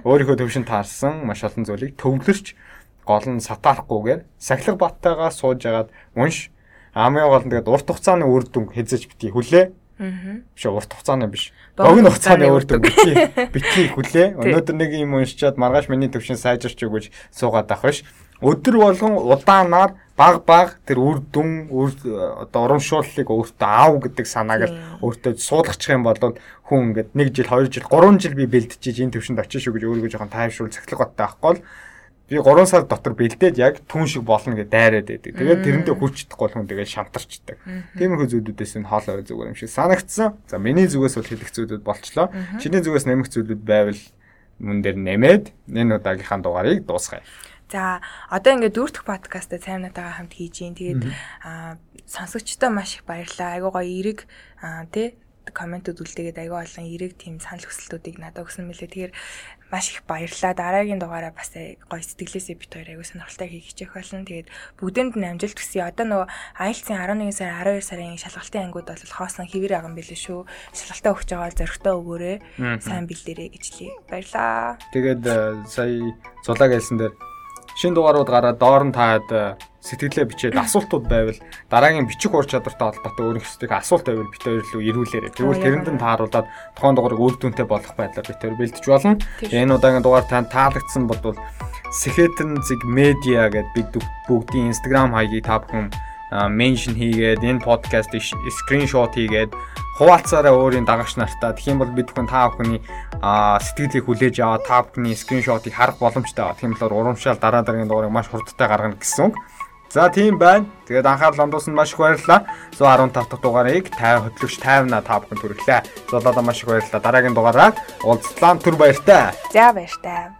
A: Өөрийнхөө төвшин таарсан маш олон зүйлийг төвлөрч гол нь сатаарахгүйгээр сахилга баттайгаа сууж агаад унш амын гол нь тэгээд урт хугацааны үр дүн хэзэж битгий хүлээ. Аа. Биш урт хугацааны биш. Богино хугацааны үр дүн битгий *laughs* битгий хүлээ. Өнөөдөр нэг юм уншичаад маргааш миний төвшин сайжирч өгөж суугаад авах биш. Өдөр болгон удаанаар баг баг тэр үр дүн одоо урамшууллыг өөртөө аав гэдэг санааг л өөртөө суулгачих юм бол хүн ингээд 1 жил 2 жил 3 жил би бэлдчихэж энэ төвшөнд очиж шүү гэж өөрийгөө жоохон тайвшруул цахилгаан баттай байхгүй бол би 3 сар дотор бэлдээд яг түн шиг болно гэж дайраад байдаг. Тэгээд тэрэндээ хүрч чадахгүй хүн тэгээд шантарчдаг. Тиймэрхүү зүйлүүдээс энэ хоол аваа зүгээр юм шиг санагдсан. За миний зүгээс бол хэлэх зүйлүүд болчлоо. Чиний зүгээс нэмэх зүйлүүд байвал мөн дээр нэмээд энэ удаагийнхаа дугаарыг дуусгая.
B: За одоо ингээд дүүртэх подкастаа цаймнатайгаа хамт хийж гин. Тэгээд сонсогчдоо маш их баярлалаа. Айгуу гоё эерэг тий комментууд үлдээгээд аягүй олон эрэг тийм санал хүсэлтүүдийг надад өгсөн мөлий. Тэгэхээр маш их баярлалаа. Дараагийн дугаараа бас гоё сэтгэлээсээ бит хоёр аягүй сонирхолтой хийх хичээх болно. Тэгээд бүгдэнд нь амжилт хүсье. Одоо нөгөө IELTS-ийн 11 сар 12 сарын шалгалтын ангууд бол хоосон хэвэр юм билээ шүү. Шалгалтаа өгч байгаа зөрөгтэй өгөөрэй. Сайн бэлдэрэй гэж лээ. Баярлалаа.
A: Тэгээд э, сая зулааг хэлсэн дээр шин дугаарууд гараад доор нь таад э, сэтгэлээ бичээд асуултууд байвал дараагийн бичих ур чадвартай холбоотой өөрийнхөө асуулт байвал бит хоёр рүү ирүүлээрэй. Тэгвэл тэрэнд нь тааруулаад тухайн дугаарыг үр дүнтэй болох байдлаар бит хоёр бэлдэж болно. Энэ удаагийн дугаар танд таалагдсан Сэхэтэн зэг медиа гэдээ бид бүгдийн Instagram хаягийг та бүхэн меншн хийгээд энэ подкастыг скриншот хийгээд хуваалцаараа өөрийн дагагч нартаа тэгхийн бол бид бүхэн та бүхний сэтгэлийг хүлээж аваад та бүхний скриншотыг харах боломжтой. Тийм болохоор урамшаал дараа дараагийн дугаарыг маш хурдтай гаргана гэсэн үг. За тийм байна. Тэгээд анхаарал хандуулсанд маш их баярлалаа. 115 дахь дугаарыг 50 хөтлөгч 50-аа та бүхэн түрэхлээ. Золоодоо маш их баярлалаа. Дараагийн дугаараар уулзлаа түр баяртай.
B: За баяртай.